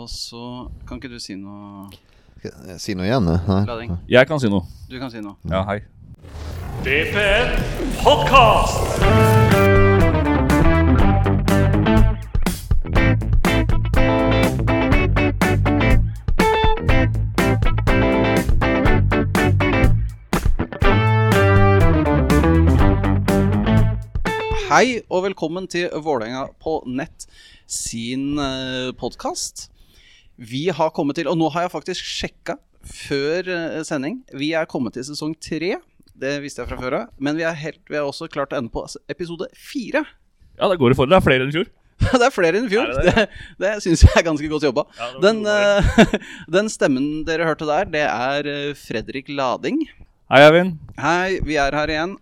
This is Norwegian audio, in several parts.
Og så kan ikke du si noe, Skal jeg Si noe igjen? eh? Nei. Jeg kan si noe. Du kan si noe. Ja, hei. DPN Podcast. Hei og velkommen til Vålerenga på nett sin podkast. Vi har kommet til, og nå har jeg faktisk sjekka før eh, sending, vi er kommet til sesong tre. Det visste jeg fra før av. Men vi har helt, vi også klart å ende på episode fire. Ja, det går det for. Det er flere enn i fjor. Det er flere enn i fjor. Det Det, det? syns jeg er ganske godt jobba. Ja, Den, eh, den stemmen dere hørte der, det er eh, Fredrik Lading. Hei, Eivind. Hei, vi er her igjen.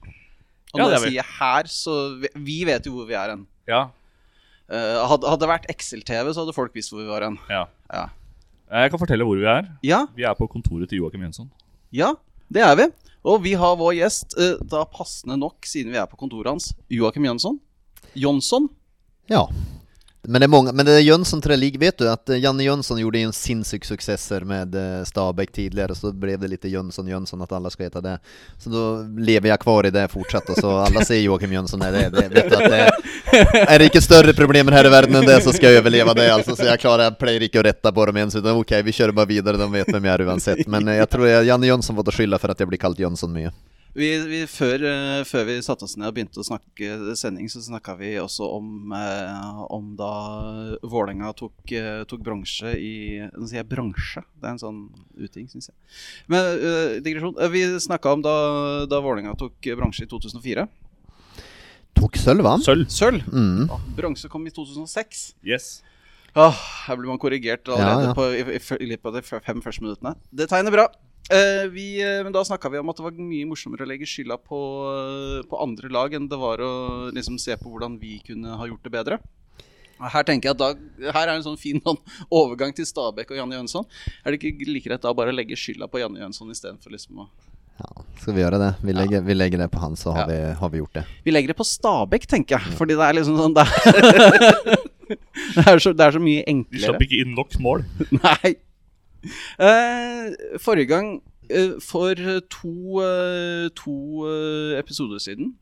Og Ja, når det jeg er sier her, så vi, vi vet jo hvor vi er hen. Ja. Uh, hadde, hadde det vært Excel-TV, så hadde folk visst hvor vi var hen. ja. Ja. Jeg kan fortelle hvor vi er. ja, Vi er på kontoret til Joakim Jønsson. ja, det er vi. Og vi har vår gjest, eh, da passende nok, siden vi er på kontoret hans, Joakim Jønsson. Jonsson. Ja. Men det är många, men det är Jönsson jag ligger, vet du att eh, Janne Jönsson gjorde en sinnssyk successer med eh, Stabæk tidligere, så blev det lite Jönsson Jönsson att alla ska heta det. Så då lever jag kvar i det fortsatt och så alla säger Joakim Jönsson är det, det vet du att det är det inte större problem här i världen än det så ska jag överleva det alltså så jag klarar, jag plejer inte att rätta på dem ens utan okej vi kör bara vidare, de vet vem jag är uansett. Men jeg jag tror Janne Jönsson måtte skylde för att jag blir kalt Jönsson mye. Vi, vi, før, eh, før vi satte oss ned og begynte å snakke sending, så snakka vi også om, eh, om da Vålerenga tok, eh, tok bronse i Nå sier jeg bransje. Det er en sånn uting, syns jeg. Men uh, digresjon. Vi snakka om da, da Vålerenga tok bronse i 2004. Tok sølv hva? Sølv. Sølv. Mm. Bronse kom i 2006. Yes. Åh, her blir man korrigert allerede Ja, ja. På, i, i, i løpet av de fem første minuttene. Det tegner bra. Eh, vi, eh, men da snakka vi om at det var mye morsommere å legge skylda på, eh, på andre lag enn det var å liksom se på hvordan vi kunne ha gjort det bedre. Her tenker jeg at da, her er en sånn fin sånn overgang til Stabæk og Janne Jønsson. Er det ikke like greit da bare å legge skylda på Janne Jønsson istedenfor liksom å Ja, skal vi gjøre det? Vi lägger, vi legger det på han så har, Ja. vi, har vi gjort det. Vi legger det på Stabæk, tenker jeg. Fordi det er liksom sånn Det er, det er, så, det er så mye enklere. Vi slapp ikke inn nok mål. Nei. Uh, forrige gang, for to, eh, to eh, episoder siden,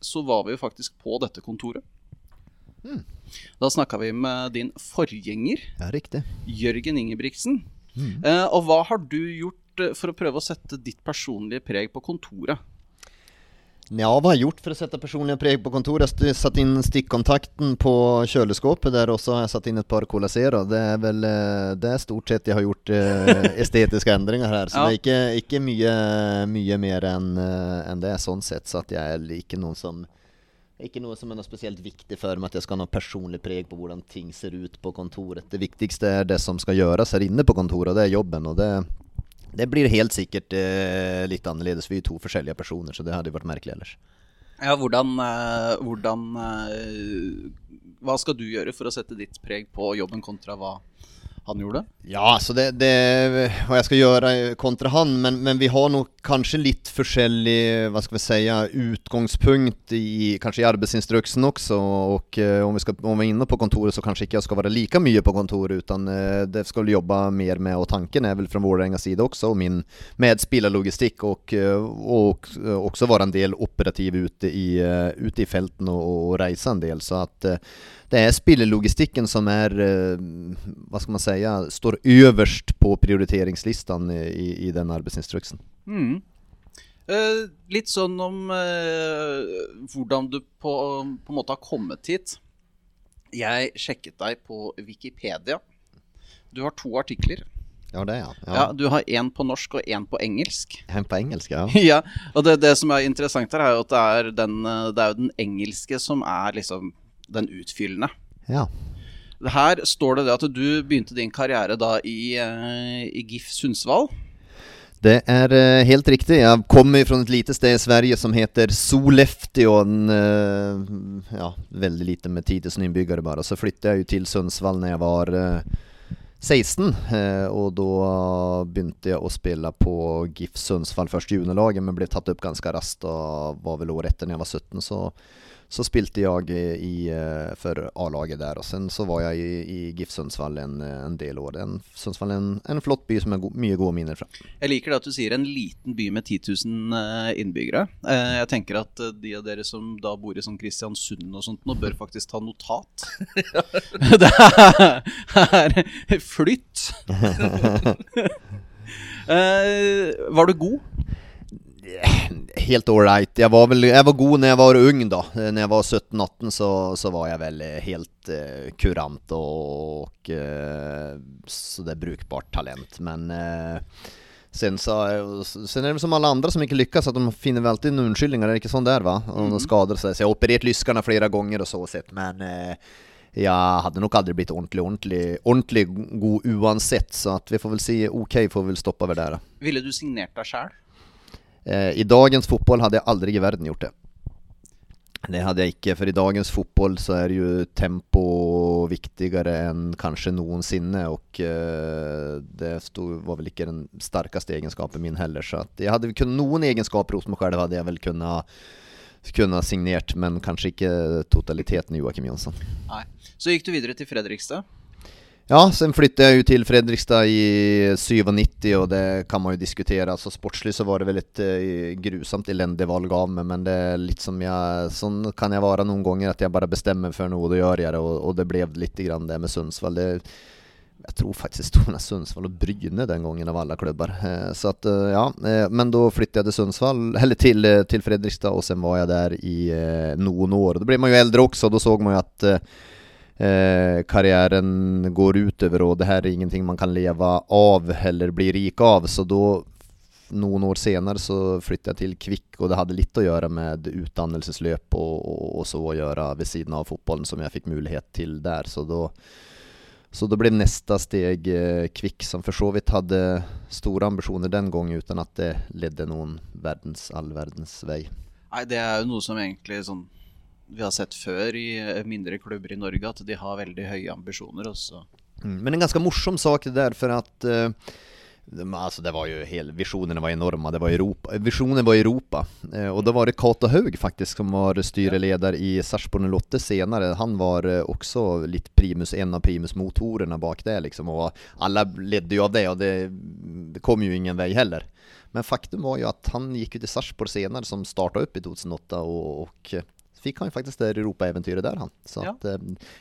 så var vi jo faktisk på dette kontoret. Da snakka vi med din forgjenger, Ja, riktig. Jørgen Ingebrigtsen. Mm. og hva har du gjort eh, for å prøve å sette ditt personlige preg på kontoret? Ja, hva har jeg gjort for å sette personlige preg på kontoret? Jeg har satt inn stikkontakten på kjøleskapet der også. så har Jeg satt inn et par colasero. Det er väl eh, det er stort sett jeg har gjort estetiske endringer her. här. Så Ja. det er ikke, ikke mye, mye, mer enn eh, än det sånn sett. Så jeg er är ikke noen som ikke noe som er noe spesielt viktig for meg at jeg skal ha noe personlig preg på hvordan ting ser ut på kontoret. Det viktigste er det som skal gjøres her inne på kontoret, og det er jobben. Og det, det blir helt sikkert eh, litt annerledes. Vi er to forskjellige personer, så det hadde vært merkelig ellers. Ja, hvordan, eh, hvordan eh, Hva skal du gjøre for å sette ditt preg på jobben kontra hva han gjorde? Ja, så det, det hva jeg skal gjøre kontra han, men, men vi har nok kanskje litt forskjellig, hva skal vi si, utgangspunkt i, kanskje i arbeidsinstruksen også, og eh, om vi, skal, om vi er inne på kontoret så kanskje ikke jeg skal være like mye på kontoret, utan eh, det skal vi jobbe mer med, og tanken er vel fra Vålerengas side også, og min medspillerlogistikk, og, og, og eh, også være en del operativ ute i, eh, ute i felten og, og reise en del, så at eh, det er spillerlogistikken som er, eh, hva skal man si, står øverst på prioriteringslistan i, i den arbeidsinstruksen. Mm. Eh, litt sånn om eh, hvordan du på, på en måte har kommet hit. Jeg sjekket deg på Wikipedia. Du har to artikler. Ja, det er ja. Ja. Du har én på norsk og én på engelsk. En på engelsk, ja. ja, og det, det som er interessant her, er jo at det er, den, eh, det er jo den engelske som er liksom den utfyllende. Ja, Her står det det at du begynte din karriere da i, eh, i GIF Sundsvall. det er eh, helt riktig. Jeg kommer fra et lite sted i Sverige som heter Sollefteå. Eh, ja, veldig lite med 10 000 innbyggere bare. Så flyttet jeg til Sundsvall når jeg var eh, 16, eh, og da begynte jeg å spille på GIF Sundsvall, først juniorlaget, men ble tatt opp ganske raskt, og var vel året etter når jeg var 17, så så spilte jeg i, eh, for A-laget der. Og sen så var jeg i, i GIF Sundsvall en, en del år. En, Sundsvall en, en flott by som er go mye gode minner fra. Jeg liker det at du sier en liten by med 10 000 eh, innbyggere. Eh, Jeg tenker at de av dere som da bor i sånn Kristiansund og sånt, nå bør faktisk ta notat. det er flytt. Var du god? Helt ålreit. Jeg var, vel, jeg var god når jeg var ung, da. Eh, Når jeg var 17-18, så, så var jeg vel eh, helt uh, kurant og, eh, så det er brukbart talent. Men uh, sen, så, sen er det som alle andre som ikke lykkes, at de finner vel alltid noen unnskyldninger. Det er ikke sånn der, va? Og de skader seg. Så jeg har operert lyskene flere ganger og så sett, men uh, jeg hadde nok aldri blitt ordentlig, ordentlig, ordentlig god uansett. Så vi får vel si ok, får vel stoppe over der. Ville du signert deg sjæl? Eh, I dagens fotboll hadde jeg aldri i verden gjort det. Det hadde jeg ikke, for i dagens fotboll så er jo tempo viktigere enn kanskje noensinne, og eh, det var vel ikke den sterkeste egenskapen min heller, så jeg hadde kun noen egenskaper hos meg selv hadde jeg vel kunnet kunne signert, men kanskje ikke totaliteten i Joakim Jonsson. Nei. Så gikk du videre til Fredrikstad. Ja, sen flytta jeg jo til Fredrikstad i 97 og det kan man jo diskutere. Altså, sportslig så var det vel et eh, grusamt elände valg av meg, men det er litt som jeg Sånn kan jeg vara noen ganger at jeg bare bestemmer for noe och gjør jeg det Og, og, det ble litt grann det med Sundsvall. Det, jeg tror faktisk det mellan Sundsvall og Bryne den gangen, av alle klubber. Eh, Så at, eh, ja, men da flytta jeg til Sundsvall, eller til, til Fredrikstad og sen var jeg der i noen år. Da blir man jo eldre også, og da såg man jo att eh, karriären går utover och det här är ingenting man kan leva av eller bli rik av. Så då, noen år senere, så flyttet jeg til Kvikk og det hadde litt å gjøre med utdannelsesløp og, og, og så å gjøre ved siden av fotballen som jeg fikk mulighet til der. Så da, så då ble neste steg eh, Kvikk som for så vidt hadde store ambisjoner den gangen Uten at det ledde noen verdens, all verdens vei. Nei, det er jo noe som egentlig sånn vi har sett før i eh, mindre klubber i Norge, at de har veldig høye ambisjoner. Også. Mm, men en ganske morsom sak det for at uh, altså det var jo hele, Visjonene var enorme. det var Europa, visionen var Europa. Uh, og da var det Cato Haug faktisk som var styreleder i Sarpsborg Lotte senere. Han var uh, også litt primus, en av primusmotorerna bak det liksom. og Alle ledde jo av det og det, det kom jo ingen vei heller. Men faktum var jo at han gikk ut i Sarpsborg senere, som starta opp i 2008 og, och fick han faktisk det Europa-äventyret där han. Så Ja. att, eh,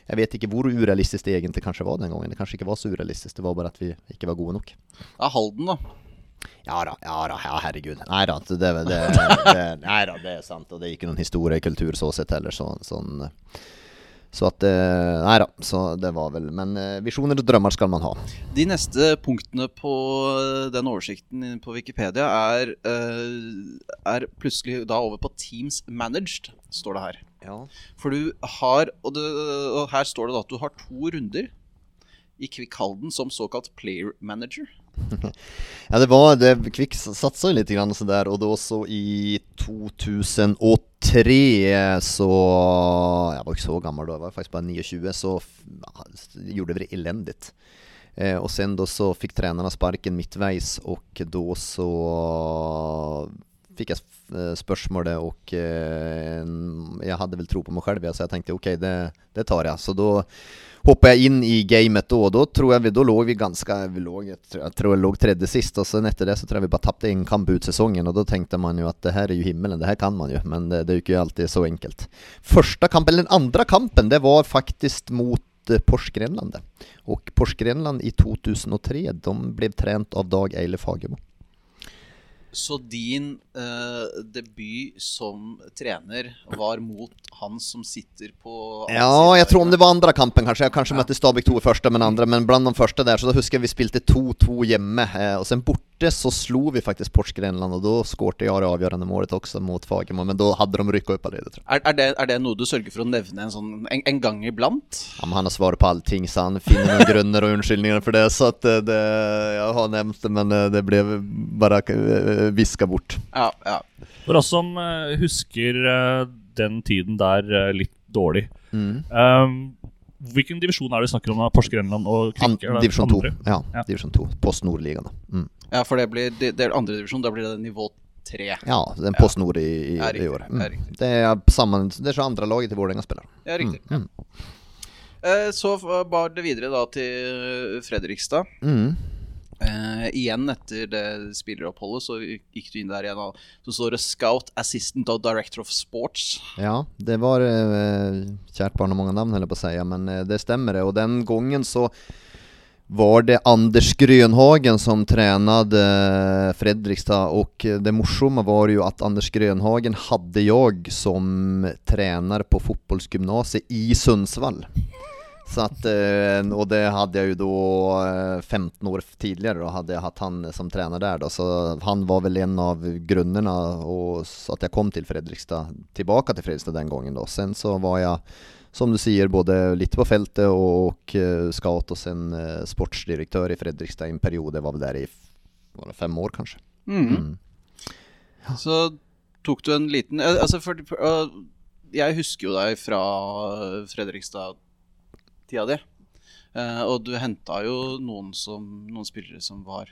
jeg vet ikke hvor urealistisk det egentlig kanskje var den gangen. Det kanskje ikke var så urealistisk, det var bare at vi ikke var gode nok. Er Halden, da. Ja da, ja da, ja herregud. Nei da, det, det, det, nei da, det er sant. Og det er ikke noen historiekultur så sett heller, så, sånn eh, Så at eh, Nei da, så det var vel Men eh, visjoner og drømmer skal man ha. De neste punktene på eh, den oversikten på Wikipedia er, er plutselig da over på Teams Managed, står det her. Ja. For du har og, det, og her står det da at du har to runder i Kvikk Halden som såkalt player manager. Ja, det var det, Kvikk satsa litt grann så der, og da så i 2003 så Jeg var ikke så gammel da, jeg var faktisk bare 29, så ja, gjorde det elendigt. Eh, og sen da så fikk trenerne sparken midtveis, og da så fikk jag eh, spørsmålet og eh, jeg hadde vel tro på meg selv, så jeg tenkte ok, det, det tar jeg. Så då hoppade jag in i gamet och då tror jag vi, då låg vi ganska, vi låg, jag tror jag tror jag låg tredje sist och sen efter det så tror jag vi bara tappade en kamp ut säsongen och då tänkte man ju att det här är ju himmelen, det här kan man ju, men det, det jo ju alltid så enkelt. Första kampen, eller den andra kampen, det var faktiskt mot eh, Porsche Grenland. Och Porsche i 2003, de blev trent av Dag Eilef Hagemo. Så din uh, debut som trener var mot han som sitter på Ja, jeg tror om det var andre kampen kanskje. Jeg kanskje møtte Stabæk 2 i første, men andre. Men blant de første der, så da husker jeg vi spilte 2-2 hjemme. Eh, og sen borte så slo vi faktisk Portsgrenland Grenland, og da skårte jeg det avgjørende målet også mot Fagermo. Men da hadde de rykka opp allerede, tror jeg. er, er, det, er det noe du sørger for å nevne en, sånn, en, en gang iblant? Ja, men han har svaret på allting, så han finner noen grunner og unnskyldninger for det. Så at eh, det, jeg har nevnt det, men eh, det ble bare eh, viska bort. Ja, ja. For oss som husker den tiden der litt dårlig Mm. um, Hvilken divisjon er det vi snakker om? da? Porsche Grenland og Kvikk? divisjon 2. Ja, Ja. divisjon 2. Post Nord-ligaen. Mm. ja, for det blir det, det er andre divisjon. Da blir det nivå 3. Ja, det er en Post Nord i, i, Ja, riktig. i år. Mm. Ja, Det er sammen, det er så andre laget til Vålerenga spiller. Ja, riktig. Mm. Eh, Så bar det videre da til Fredrikstad. Mm. Eh, igjen etter det spilleroppholdet så gikk du inn der igjen. og Så står det 'Scout Assistant og Director of Sports'. Ja, det var uh, kjært barn har mange navn, holder jeg på å si, men uh, det stemmer. det. Og den gangen så var det Anders Grönhagen som trente Fredrikstad eh, det morsomme var jo at Anders Grönhagen hadde jeg som trener på fotbollsgymnasiet i Sundsvall. Så att, eh, och det hade jag ju då eh, 15 år tidigare då hade jag haft han som tränare där då, så han var väl en av grunderna och så att jag kom till Fredrikstad, tillbaka till Fredrikstad den gången då. Sen så var jag, som du säger, både lite på fältet och, och eh, scout och sen eh, sportsdirektör i Fredrikstad i en period, jag var väl där i var det fem år kanske. Mm. Så tok du en liten eh, Altså, for, eh, Jeg husker jo deg fra Fredrikstad-tida di. Uh, og du henta jo noen, som, noen spillere som var,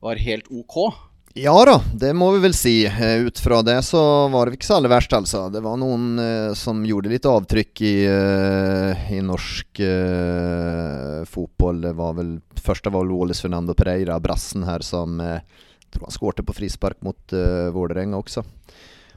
var helt OK. Ja da, det må vi vel se. Eh, Ut fra det så var det ikke så aller verst altså. Det var noen eh, som gjorde litt avtrykk i, eh, i norsk eh, fotball. Det var vel, første var Lålis Fernando Pereira, brassen her, som jeg tror han skårte på frispark mot uh, Vålerenga også.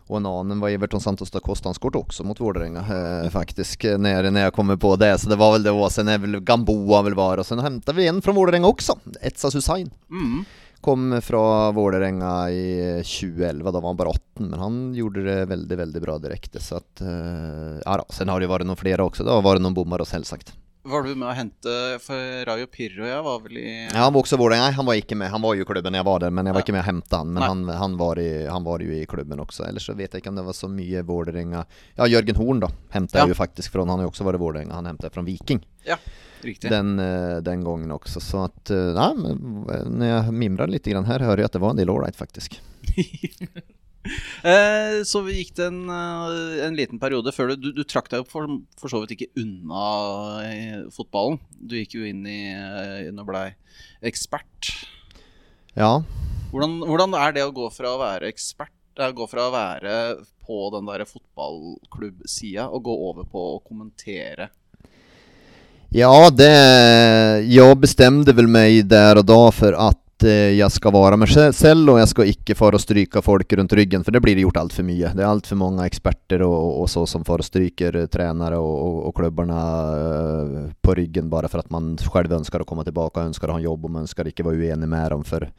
Och en annen var Everton Santos da Costa, han också mot Vålerenga eh, faktiskt, når när, när jag kommer på det. Så det var väl det, och sen är väl Gamboa väl var, och sen hämtade vi en från Vålerenga också, Etsas Hussain. Mm. Kom fra Vålerenga i 2011, da var han bare 18, men han gjorde det veldig, veldig bra direkte. Så at eh, Ja da. Sen har det vært noen flere også. da var det noen bommer og selvsagt. Var du med å hente For Rayo Pirro jeg var vel i Ja, han var også Vålerenga. Han var ikke med. Han var jo i klubben jeg var der, men jeg var ikke med å hente han. Men han, han, var i, han var jo i klubben også. Ellers så vet jeg ikke om det var så mye Vålerenga Ja, Jørgen Horn, da. Henta Ja. jeg jo faktisk fra. Han har jo også vært Vålerenga. Han henta jeg fra Viking. Ja, riktig. Den, eh, den gangen også. Så at eh, Nei, eh, når jeg mimrer litt her, hører jeg at det var en del ålreit, faktisk. Eh, vi gikk det en, eh, en liten periode før du Du, du trakk deg jo for, for så vidt ikke unna eh, fotballen. Du gikk jo inn i inn og blei ekspert. Ja. Hvordan, hvordan er det å gå fra å være ekspert å Gå fra å være på den der fotballklubbsida og gå over på å kommentere? Ja, det, Jeg bestemte vel meg der og da for att eh, skal være meg selv og jeg skal ikke for å stryke folk rundt ryggen for det blir gjort altfor mye. Det er altfor mange eksperter og, och så som for å stryke trenere og, og, och eh, på ryggen bare for at man selv ønsker å komme tilbake, ønsker å ha en jobb og man önskar ikke være uenig med dem för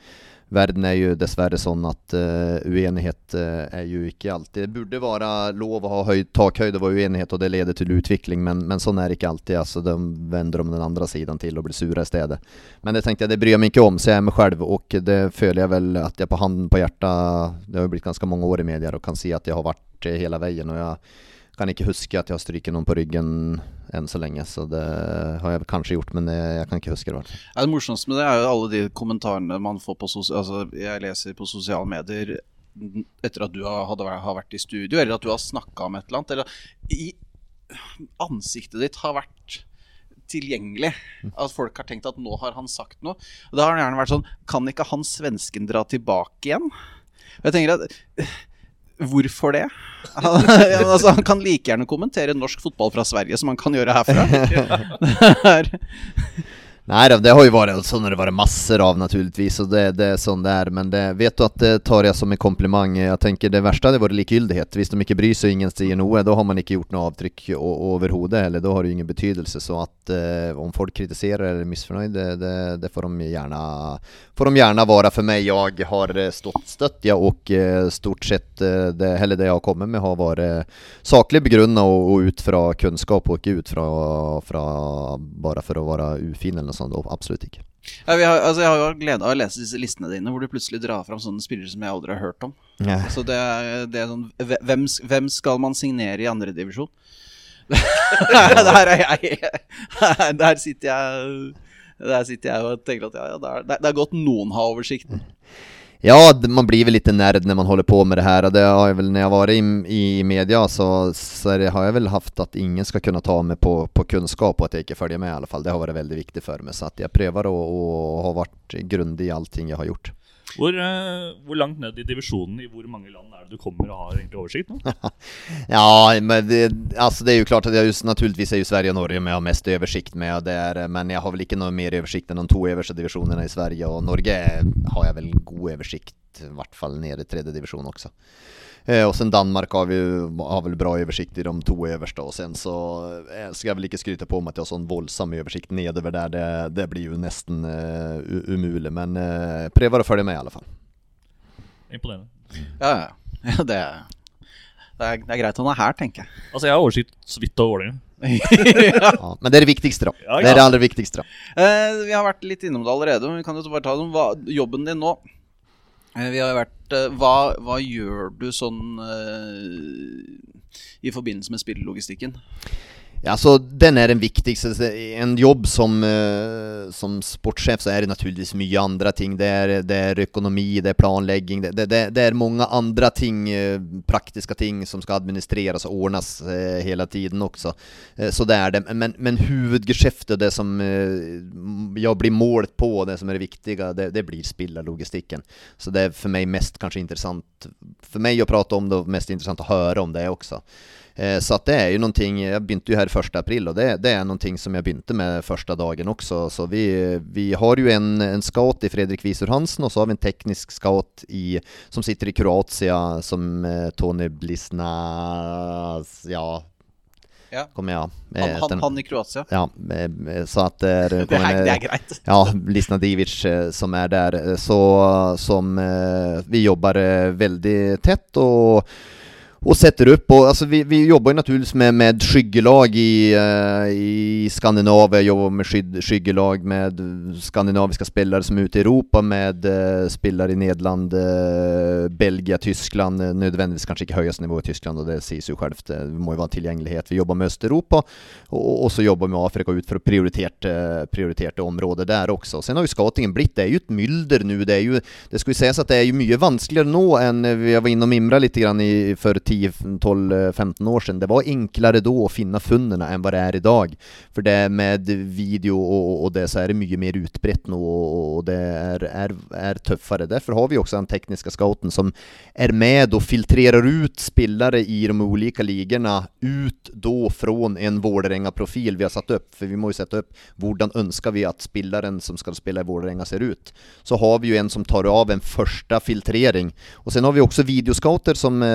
Verden er jo dessverre sånn at uh, uenighet uh, er jo ikke alltid Det burde være lov å ha høy, takhøyde og uenighet, og det leder til utvikling, men, men sånn er det ikke alltid. Altså, de vender om den andre siden til og blir sure i stedet. Men det tenkte jeg, det bryr jeg meg ikke om, så jeg er meg selv, og det føler jeg vel at jeg på handen på hjertet Det har jo blitt ganske mange år i medier og kan si at jeg har vært eh, hele veien. og jeg kan ikke huske at jeg har stryket noen på ryggen enn så lenge, så det har jeg kanskje gjort, men jeg, jeg kan ikke huske det. Ja, det morsomste med det er jo alle de kommentarene man får på sos altså, Jeg leser på sosiale medier etter at du har, hadde, har vært i studio, eller at du har snakka om et eller annet. Eller i ansiktet ditt har vært tilgjengelig. At folk har tenkt at nå har han sagt noe. Og da har det gjerne vært sånn Kan ikke han svensken dra tilbake igjen? Og jeg tenker at Hvorfor det? Han, altså, han kan like gjerne kommentere norsk fotball fra Sverige som han kan gjøre herfra. Er, Nej det har ju varit sånn när det varit massor av naturligtvis och det, det är sån det är men det, vet du att det tar jag som en komplimang? Jag tänker det värsta hade varit likgyldighet. Hvis de ikke bryr sig og ingen sier noe Då har man ikke gjort noe avtrykk overhodet Eller då har det ingen betydelse. Så att eh, om folk kritiserer eller är missnöjda det, det, får de gärna Får de gärna vara för mig. Jag har eh, stått stött ja, och eh, stort sett eh, det, eller det jag har kommit med har varit saklig begrunnet og, og ut fra kunnskap og ikke ut fra bare for å være ufin eller sånt. Absolutt ikke. Ja, vi har, altså jeg har jo glede av å lese disse listene dine, hvor du plutselig drar fram sånne spillere som jeg aldri har hørt om. Så det er, det er sånn hvem, hvem skal man signere i andredivisjon? der er jeg Der sitter jeg Der sitter jeg og tenker at ja, ja, er, det er godt noen har oversikten. Ja, man blir väl lite närd när man håller på med det här. Det har jag väl, när jag varit i, i media så, så har jag väl haft att ingen ska kunna ta mig på, på kunskap och att jag inte följer med i alla fall. Det har varit väldigt viktigt för mig. Så att jag prövar att, att ha varit grundig i allting jag har gjort. Hvor, eh, hvor langt ned i divisjonen i hvor mange land er det du kommer og har egentlig oversikt nå? Ja, men det, altså det er jo klart at jeg just, er ju Sverige og Norge med og har mest oversikt med det är, men jeg har vel ikke noe mer oversikt enn de to øverste divisjonene i Sverige Og Norge har jeg vel god oversikt, i hvert fall nede i tredje divisjon också. Eh, och sen Danmark har vi har väl bra översikt i de två översta och sen så eh, ska jag väl inte skryta på om att jag har sån våldsam översikt nedover där, det, det blir ju nästan eh, umulig men eh, prövar att följa med i alla fall. Imponerende. Ja, ja. det, er, det, er, det er greit han er her, tenker jeg. Altså, jeg har oversikt så vidt over Vålerenga. Ja, men det er det viktigste, da. Ja, Det er det aller viktigste, da. Eh, vi har vært litt innom det allerede, men vi kan jo bare ta det om jobben din nå. Eh, vi har vært eh, hva, hva gjør du sånn eh, i forbindelse med spillelogistikken? Ja, så den er den viktigaste. En jobb som, eh, som sportssjef så er det naturligvis mye andre ting. Det er, det er ekonomi, det er planlegging. det, det, det, er mange andre ting, praktiske ting som skal administreres og ordnes hele hela tiden også. Eh, så det er det. Men, men hovedgeskjeftet, det som jeg blir målet på, det som er det viktige, det, det blir spillerlogistikken. Så det er for meg mest kanskje intressant, for meg å prate om det og mest interessant å høre om det också. Eh, Så att det är ju någonting, jag begynte ju här första april och det, det är någonting som jag begynte med första dagen också. Så vi, vi har ju en, en scout i Fredrik Visur Hansen och så har vi en teknisk scout i, som sitter i Kroatien som eh, Tony Blisnas, ja, Ja. kommer Han, eh, han, han i Kroatia. Ja, så att det är, Det er, det er greit. Ja, Lisna Divic som är där, eh, så som vi jobbar veldig väldigt tätt och sätter upp. Och alltså vi, vi jobbar ju naturligtvis med, med skyggelag i, uh, i Skandinavien, jobbar med skydd, skyggelag med skandinaviska spelare som är ute i Europa med uh, spelare i Nederland, uh, Belgien, Tyskland, uh, nödvändigtvis kanske inte högsta nivå i Tyskland och det sägs ju självt, eh, det må ju vara tillgänglighet. Vi jobbar med Östeuropa och, och så jobbar vi med Afrika ut för att prioritera prioriterte område där också. Sen har ju skatingen blivit, det är ju ett mylder nu, det är ju, det ska ju sägas att det är ju mycket vanskligare nå än, vi var inne och mimra lite grann i, för 10, 12, 15 år sedan. Det var enklare då att finna funderna än vad det är idag. För det med video och, och det så är det mycket mer utbrett nu och, och det är, är, är tuffare. Därför har vi också den tekniska scouten som är med och filtrerar ut spelare i de olika ligorna ut då från en Vålerenga-profil vi har satt upp. För vi måste jo sätta upp hurdan önskar vi att spelaren som ska spela i Vålerenga ser ut. Så har vi ju en som tar av en första filtrering. Och sen har vi också videoscouter som eh,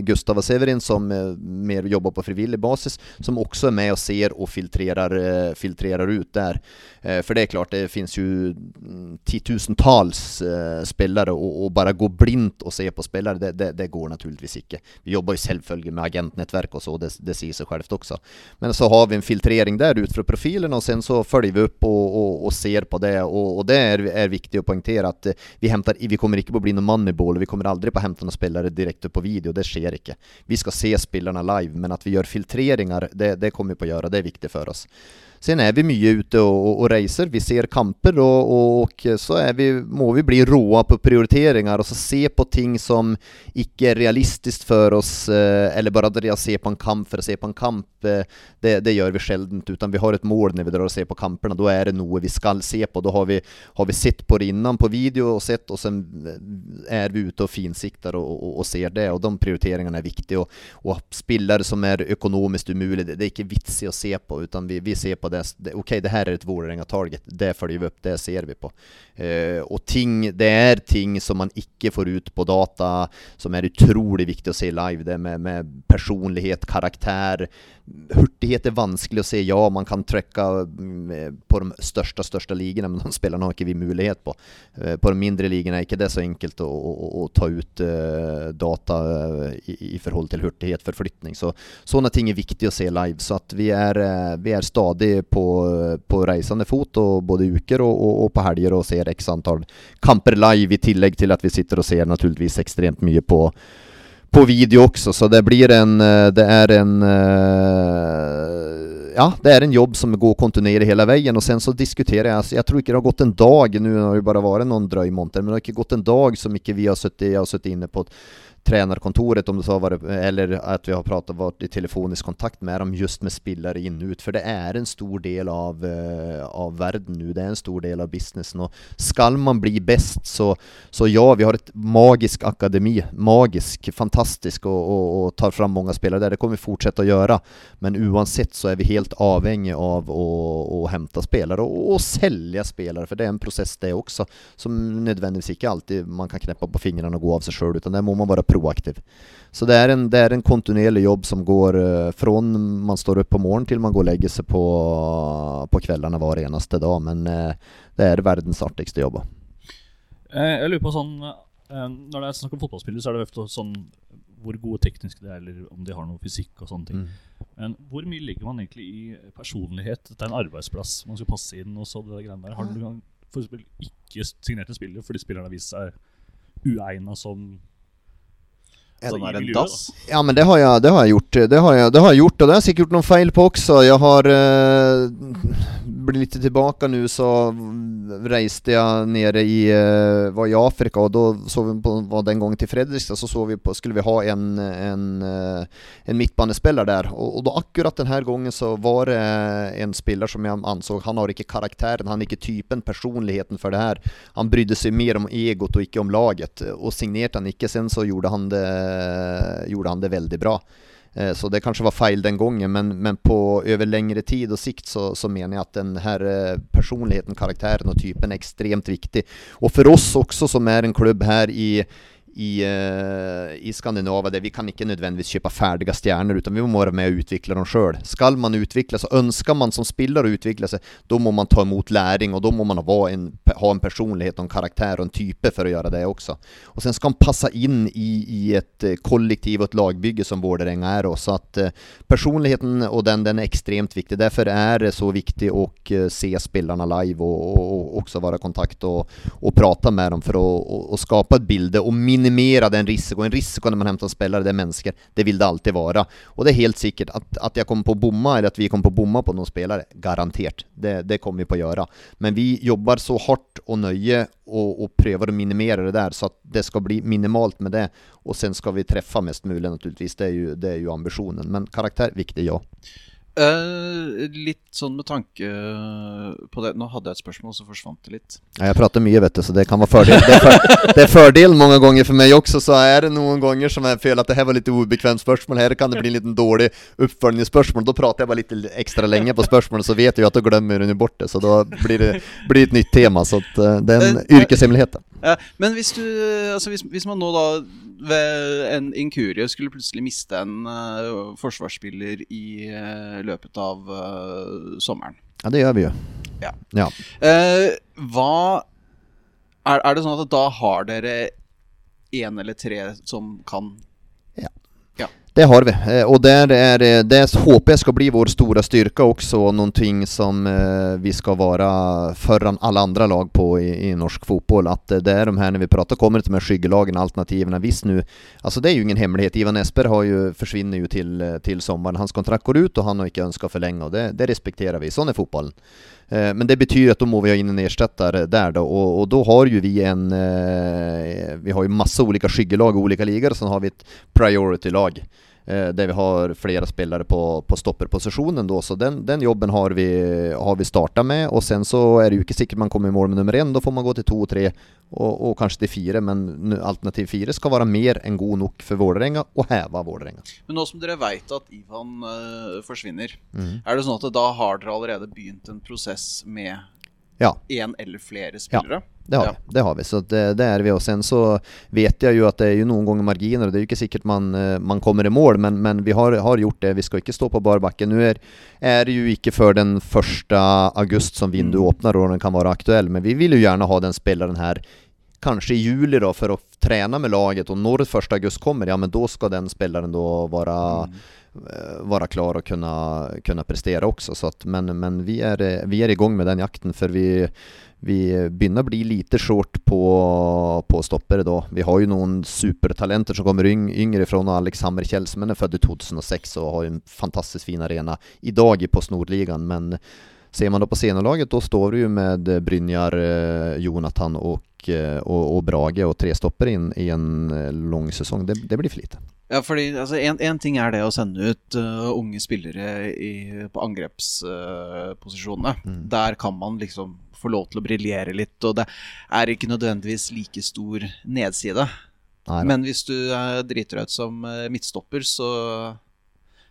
Gustav och Severin som eh, mer jobbar på frivillig basis som också är med och ser och filtrerar, eh, filtrerar ut där. Eh, för det är klart, det finns ju mm, tiotusentals spillere spelare och, bara gå blindt och se på spelare, det, det, det går naturligtvis inte. Vi jobbar ju självfölje med agentnätverk och så, det, det säger sig självt också. Men så har vi en filtrering där ut fra profilen och sen så följer vi upp och, och, och ser på det och, och det är, är viktigt att poängtera att eh, vi hämtar, vi kommer inte på att bli någon moneyball, vi kommer aldrig på att hämta några spelare direkt upp på video, det skjer ikke. Vi skal se spillerne live, men at vi gjør filtreringer, det, det kommer vi på å gjøre. det er viktig for oss. Sen är vi mye ute og, og racer, vi ser kamper og, og så vi, må vi bli råa på prioriteringar Og så se på ting som ikke er realistisk for oss eh, eller bare det se på en kamp for å se på en kamp. Eh, det, det gjør vi sjelden. utan vi har et mål når vi drar og ser på kampene. Da er det noe vi skal se på. Da har vi, har vi sett på det innan på video og sett og sen er vi ute og finsikter og, og, og ser det Og de prioriteringene er viktige. Og, og spillere som er økonomisk umulig, det, det er ikke vits i å se på utan vi, vi ser på det, det det, okay, det här är ett Vålerenga-target, det följer vi upp, det ser vi på. Eh, och ting, det er ting som man ikke får ut på data som er utrolig viktig å se live, det med, med personlighet, karakter. hurtighet er vanskelig å se, ja man kan trycka mm, på de største, største ligene men de spillerne har ikke vi mulighet på. Eh, på de mindre ligene er ikke det så enkelt å, å, å ta ut eh, data eh, i, i forhold til hurtighet, förflyttning. Så sånne ting er viktig å se live så vi er, eh, vi er stadig på, på reisende fot og både uker og, og, og på helger og ser x antal kamper live i tillegg til at vi sitter og ser naturligvis ekstremt mye på på video også, så det blir en, det er en, ja, det er en jobb som går kontinuerlig hele veien. Og sen så diskuterer jeg jeg jag tror ikke det har gått en dag, nu har det vært noen någon måneder, men det har ikke gått en dag som ikke vi har sittet, inne på tränarkontoret om det så var det, eller att vi har pratat, varit i telefonisk kontakt med dem just med spillere in ut. För det är en stor del av, eh, av världen nu, det är en stor del av businessen. Och skall man bli bäst så, så ja, vi har ett magisk akademi, magisk, fantastisk och, och, och tar fram många spelare där. Det kommer vi fortsätta att göra. Men oavsett så är vi helt avhängiga av att, att hämta spelare och, och sälja spelare, för det är en process det också, som nödvändigtvis inte alltid man kan knäppa på fingrarna och gå av sig själv, utan där må man vara proaktiv. Så det er en, det er en kontinuerlig jobb som går fra från man står opp på morgenen til man går og legger seg på, på kveldene hver eneste dag, men eh, det er verdens artigste jobb. Eh, Jeg lurer på sånn eh, Når det er snakk om fotballspillere, så er det ofte sånn hvor gode teknisk de er, eller om de har noe fysikk og sånne ting. Mm. Men hvor mye ligger man egentlig i personlighet? Dette er en arbeidsplass, man skal passe inn og så det der greiene der. Har du noen gang for eksempel ikke signert en spiller fordi spilleren har vist seg uegna som Sånn er en dass. Ja men det har jeg, det har jeg gjort. Det har jeg, det har jeg gjort, og det har jeg sikkert gjort noen feil på også. Jeg har eh, blitt litt tilbake nå, så reiste jeg nede i eh, var i Afrika, og da så vi på, var den gangen til Fredrikstad, så, så vi på, skulle vi ha en, en, eh, en midtbanespiller der. Og, og da akkurat denne gangen så var det en spiller som jeg anså han har ikke karakteren, han har ikke typen, personligheten for det her. Han brydde seg mer om egot og ikke om laget, og signerte han ikke. Sen så gjorde han det, gjorde han det veldig bra. Eh, Så det kanskje var feil den gangen, men, men på over lengre tid og sikt så, så mener jeg at den här eh, personligheten, karakteren og typen er ekstremt viktig. Og for oss også, som er en klubb her i i, uh, i Skandinava det, vi kan ikke nødvendigvis kjøpe ferdige stjerner, utan vi må være med og utvikle dem sjøl. Skal man utvikle seg, ønsker man som spiller å utvikle seg, da må man ta imot læring, og da må man en, ha en personlighet og en karakter og en type for å gjøre det også. Og sen skal man passe inn i, i et eh, kollektiv og et lagbygge som Vålerenga er. Også at uh, personligheten og den, den er ekstremt viktig. Derfor er det så viktig å uh, se spillerne live og, og, og også være i kontakt og, og prate med dem for å, å, skape et bilde og minimera den risiko. En risiko når man hämtar spelare, det är mennesker. Det vil det alltid være. Og det er helt sikkert at, at jeg kommer på å bomma, eller at vi kommer på å bomma på noen spelare, garantert. Det, det kommer vi på å gjøre. Men vi jobber så hardt og nøye og, og prøver å minimere det der, så at det skal bli minimalt med det. Og sen skal vi treffe mest mulig, naturligvis. Det er jo, det er jo ambisjonen. Men karakter, viktig, ja. Eh, litt sånn med tanke på det Nå hadde jeg et spørsmål, så forsvant det litt. Ja, jeg prater mye, vet du, så det kan være fordel. Det er, for, det er fordel mange ganger for meg også, så er det noen ganger som jeg føler at det her var litt ubekvemt spørsmål. Her kan det bli en liten dårlig oppfølgingsspørsmål. Da prater jeg bare litt ekstra lenge på spørsmålet, så vet jeg at da glemmer hun borte. Så da blir det blir et nytt tema. Så at, uh, det er en uh, yrkeshemmelighet. Men hvis du Altså hvis, hvis man nå da ved en inkurie skulle plutselig miste en uh, forsvarsspiller i uh, løpet av uh, sommeren Ja, det gjør vi jo. Ja. ja. Hva er, er det sånn at da har dere én eller tre som kan Det har vi, Eh, og der er, eh, det håper jeg skal bli vår store styrke også, og noe som eh, vi skal være foran alle andre lag på i, i norsk fotball. At det er de her, når vi prater, kommer til med skyggelagene, alternativene. Hvis nu, altså det er jo ingen hemmelighet. Ivan Esper har jo, forsvinner jo til, til sommeren. Hans kontrakt går ut, og han har ikke ønsket å forlenge, og det, det respekterer vi. Sånn er fotballen. Eh, Men det betyr at da må vi ha inn en erstatter der, da, og, og da har jo vi en eh, Vi har jo masse ulike skyggelag ulike ligaer, og så har vi et priority-lag. Eh, där vi har flere spillere på, på stopperposisjonen då. så den, den jobben har vi, har vi startat med, og sen så er det jo ikke sikkert man kommer i mål med nummer en. da får man gå til to och tre, og, och kanskje til fire, men nu- alternativ fire skal være mer enn god nok for Vålerenga, og heve Vålerenga. Men nå som dere vet at Ivan eh, forsvinner, mm. er det sånn at da har dere allerede begynt en prosess med Ja. en eller flere spillere? Det har, Ja. vi. det har vi, så det, det er vi. Og sen så vet jeg jo at det er jo noen ganger marginer, og det er jo ikke sikkert man, eh, man kommer i mål, men, men vi har, har gjort det. Vi skal ikke stå på bar bakke. Nå er, er det jo ikke før den 1. august som vinduet åpner og den kan være aktuell, men vi vil jo gjerne ha den spilleren her kanskje i juli da, for å trene med laget, og når 1. august kommer, ja men da skal den spilleren da være eh, vara klar och kunna, kunna prestera också. Så att, men men vi, är, eh, vi är igång med den jakten för vi, vi begynner å bli lite short på, på stoppere da. Vi har jo noen supertalenter som kommer yngre fra Alex Hammer Kjelsmen er født i 2006 og har en fantastisk fin arena i dag i Post Nordligaen, men Ser man da på seniorlaget, da står du jo med eh, Brynjar, eh, Jonathan og, og, og Brage og tre stopper inn i en lang lång säsong. Det, det blir for lite. Ja, fordi altså, en, en ting er det å sende ut uh, unge spillere i, på angrepsposisjonene. Mm. Der kan man liksom få lov til å briljere litt, og det er ikke nødvendigvis like stor nedside. Nei, Men hvis du driter deg ut som uh, midtstopper, så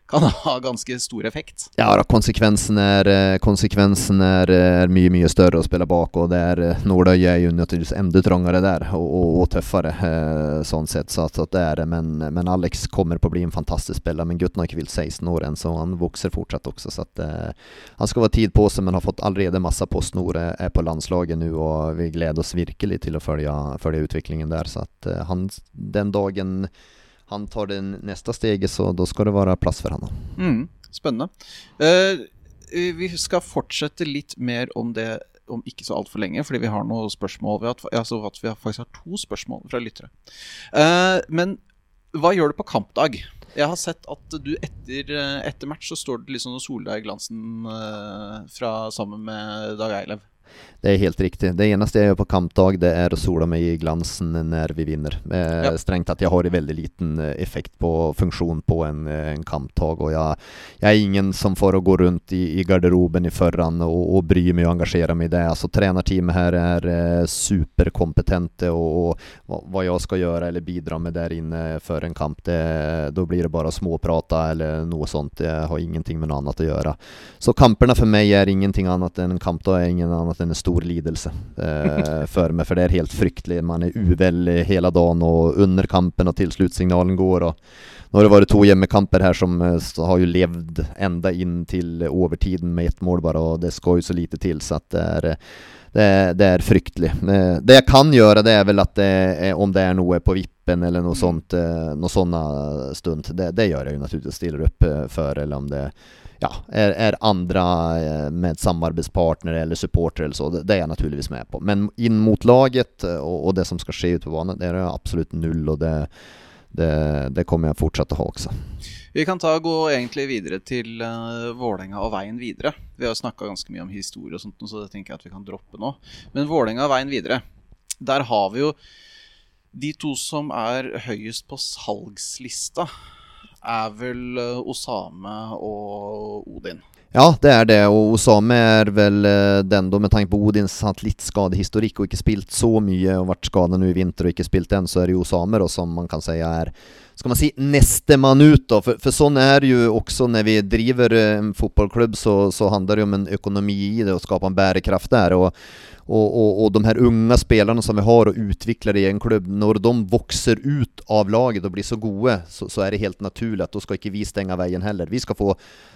kan ha ganske stor effekt. Ja, da, konsekvensen er, eh, konsekvensen er, er mye, mye større å spille bak, og det er eh, Nordøy er jo naturligvis enda trangere der, og, og, og tøffere eh, sånn sett, så at, det er. Men, men Alex kommer på å bli en fantastisk spiller, men gutten har ikke fylt 16 år ennå, så han vokser fortsatt også, så at uh, han skal ha tid på seg, men har fått allerede masse på snoret. er på landslaget nå, og vi gleder oss virkelig til å følge, følge utviklingen der, så at uh, han, den dagen han tar det neste steget, så da skal det være plass for han. Mm, spennende. Uh, vi skal fortsette litt mer om det om ikke så altfor lenge, fordi vi har noen spørsmål. Vi har, altså vi har faktisk har to spørsmål fra lyttere. Uh, men hva gjør du på kampdag? Jeg har sett at du etter, etter match så står det liksom Solveig Glansen uh, fra, sammen med Dag Eilev. Det er helt riktig. Det eneste jeg gjør på kampdag, det er å sole meg i glansen når vi vinner. Eh, Ja. Strengt tatt, jeg har en veldig liten eh, effekt på funksjon på en, eh, en kampdag. Og jeg, jeg er ingen som får å gå rundt i, i garderoben i forhånd og, og bry meg og engasjere meg i det. Altså, trenerteamet her er eh, superkompetente, og, og hva, jeg skal gjøre eller bidra med der inne før en kamp, da blir det bare småprata eller noe sånt. Jeg har ingenting med noe annet å gjøre. Så kampene for meg er ingenting annet enn en kampdag er ingen annet enn en stor lidelse eh, for meg, for det er helt fryktelig. Man er uvel hele dagen og under kampen og til sluttsignalen går. og nå har det vært to hjemmekamper her som eh, har jo levd enda inn til overtiden med ett mål bare, og det skal jo så lite til, så at det er eh, det, er- det er fryktelig. Eh, Det jeg kan gjøre, det er vel at det er, om det er noe på vippen eller noe sånt, noe sånne stund, det, det gjør jeg jo naturligvis, stiller opp for, eller om det ja, er, er andre eh, med samarbeidspartnere eller supportere eller så, det, det er jeg naturligvis med på. Men inn mot laget eh, og, og det som skal skje ute på banen, det er absolutt null, og det, det, det kommer til å ha også. Vi kan ta gå egentlig videre til uh, Vålerenga og veien videre. Vi har snakka ganske mye om historie og sånt, så det tenker jeg at vi kan droppe nå. Men Vålerenga og veien videre, der har vi jo de to som er høyest på salgslista, er vel eh, Osame og Odin. Ja, det er det, og Osame er vel eh, den da, med tanke på Odins litt skadehistorikk og ikke spilt så mye og vært skada nå i vinter og ikke spilt den, så er det jo Osame da, som man kan si er skal man si nestemann ut, da. For, for sånn er det jo også når vi driver eh, en fotballklubb, så, så handler det jo om en økonomi i det, å skape en bærekraft der. og og, och, och, de her unga spelarna som vi har og utvikler i en klubb, når de vokser ut av laget og blir så gode, så, så er det helt naturlig at da skal ikke vi stenge veien heller. Vi skal få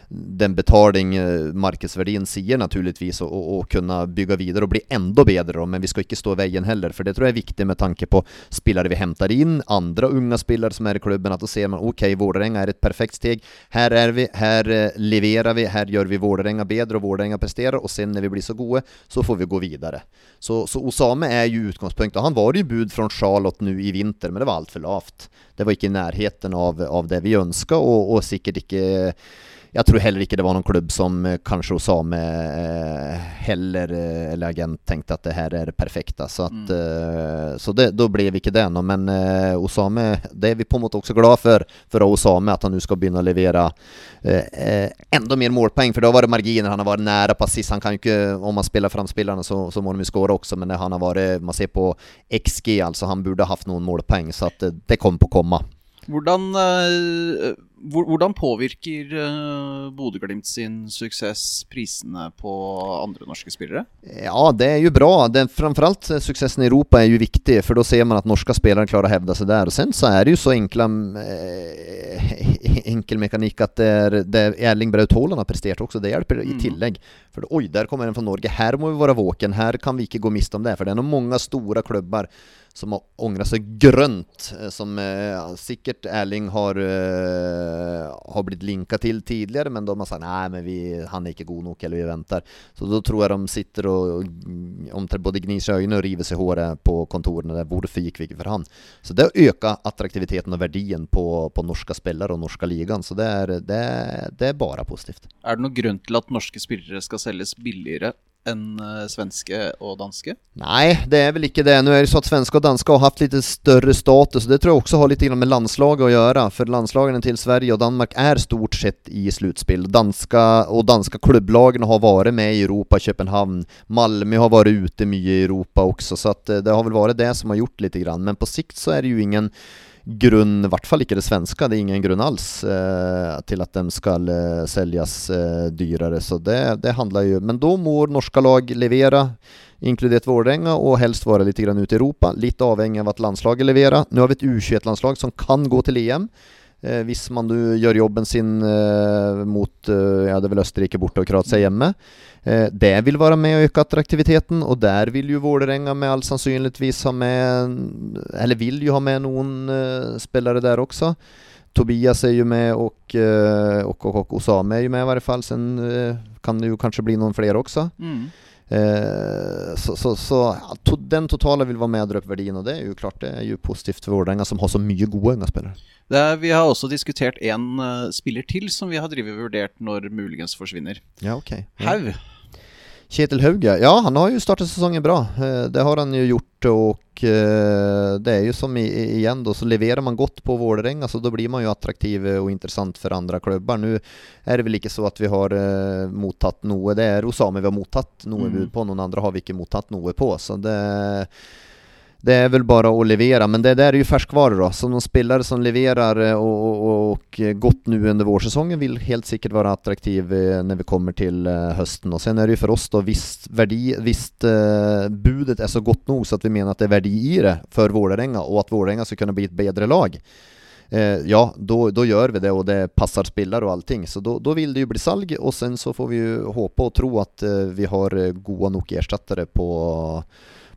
den betaling eh, markedsverdien sier naturligvis, og, og, og kunne bygge videre og bli enda bedre, men vi skal ikke stå i veien heller. For det tror jeg er viktig med tanke på spillere vi hämtar inn, andre unga spillere som er i klubben, at da ser man ok, Vårdränga er et perfekt steg. Her er vi, her levererar leverer vi, her gjør vi Vårdränga bedre, og Vårdränga presterer, og sen når vi blir så gode, så får vi gå videre. Så, så Osame er jo utgangspunktet. Han var jo bud fra Charlotte nå i vinter, men det var altfor lavt. Det var ikke i nærheten av, av det vi ønska, og, og sikkert ikke jeg tror heller ikke det var noen klubb som eh, kanskje Osame eh, heller, eh, eller agent, tenkte at det her er det perfekte. Så, at, mm. så det, da ble vi ikke det. Men Osame, det er vi på en måte også glad for, for Osame, at han nå skal begynne å levere enda mer målpoeng. For da var det marginer, han har vært nære på assist. Han kan jo ikke, om man spiller fram spillerne, så, så må de jo skåre også, men han har vært, man ser på XG, altså han burde hatt noen målpoeng, så det kommer på å komme. Hvordan, hvor- hvordan påvirker uh, Bodø-Glimt sin suksess prisene på andre norske spillere? Ja, det er jo bra. Det, framfor alt suksessen i Europa er jo viktig, for da ser man at norske spillere klarer å hevde seg der. Og sen så er det jo så enkla eh, enkel mekanikk at det det er Erling Braut Haaland har prestert også, det hjelper i Mm. Tillegg. oj, der kommer en fra Norge, her må vi være våken, her kan vi ikke gå miste om det. For det er noen mange store klubber som har ångrat seg grønt, eh, som eh, sikkert Erling har, eh, har blitt linkad til tidligere, men de har sagt nei, men vi, han er ikke god nok, eller vi venter. Så da tror jeg de sitter og om både gnir i øynene og river seg håret på kontorene der. Hvorfor gick vi for han? Så det øker attraktiviteten og verdien på, på norske spillere og norske ligan. så det er, det, det är bare positivt. Er det noen grunn til at norske spillere skal selges billigere enn eh, svenske og danske? Nei, det er vel ikke det. Nå er det så at svenske og danske har hatt litt større status. Det tror jeg også har litt med landslaget å gjøre. For landslagene til Sverige og Danmark er stort sett i sluttspill. Danska og danske klubblagene har vært med i Europa, København. Malmö har vært ute mye i Europa også, så eh, det har vel vært det som har gjort litt. Men på sikt så er det jo ingen grunn, i hvert fall ikke det svenske, det er ingen grunn alls eh, til at de skal eh, selges eh, dyrere. Så det, det handler jo Men da må norske lag levere, inkludert Vålerenga, og helst være litt grann ute i Europa. Litt avhengig av at landslaget leverer. Nå har vi et U21-landslag som kan gå til EM. Eh, hvis man gjør jobben sin eh, mot eh, ja, det er vel Østerrike borte og Kroatia hjemme. Det vil være med å øke attraktiviteten, og der vil jo Vålerenga med all sannsynligvis ha med Eller vil jo ha med noen spillere der også. Tobias er jo med, og, og, og, og Osame er jo med i hvert fall. Sen kan det jo kanskje bli noen flere også. Mm. Eh, så så, så ja, to, den totale vil være med og drøpe verdien, og det er jo klart det er jo positivt for Vålerenga, som har så mye gode unge spillere. Er, vi har også diskutert en uh, spiller til som vi har og vurdert når muligens forsvinner. Ja, ok. Ja. Haug. Kjetil Hauge, ja han har jo startet sesongen bra. Eh, Det har han jo gjort, og eh, det er jo som igjen da, så leverer man godt på Vålerenga, så da blir man jo attraktiv og interessant for andre klubber. Nå er det vel ikke så at vi har eh, mottatt noe, det er Osame vi har mottatt noe Mm. bud på, noen andre har vi ikke mottatt noe på. Så det det er vel bare å levere, men det der er jo ferskvarer da. Så noen spillere som leverer eh, og, og, og godt nå under vårsesongen, vil helt sikkert være attraktive eh, når vi kommer til eh, høsten. Og Sen er det jo for oss, da, hvis, verdi, hvis eh, budet er så godt nok så at vi mener at det er verdi i det for Vålerenga, og at Vålerenga skal kunne bli et bedre lag, eh, ja, da gjør vi det, og det passer spillere og allting. Så da vil det jo bli salg, og sen så får vi jo håpe og tro at eh, vi har eh, gode nok erstattere på,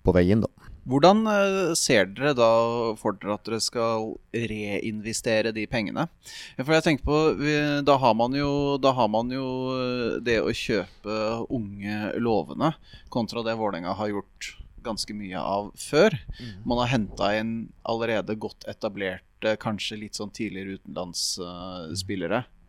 på inn, da. Hvordan eh, ser dere da for dere at dere skal reinvestere de pengene? For jeg tenker på, da, har man jo, da har man jo eh, det å kjøpe unge lovende, kontra det Vålerenga har gjort ganske mye av før. Man har henta inn allerede godt etablerte, kanskje litt sånn tidligere utenlandsspillere. Hva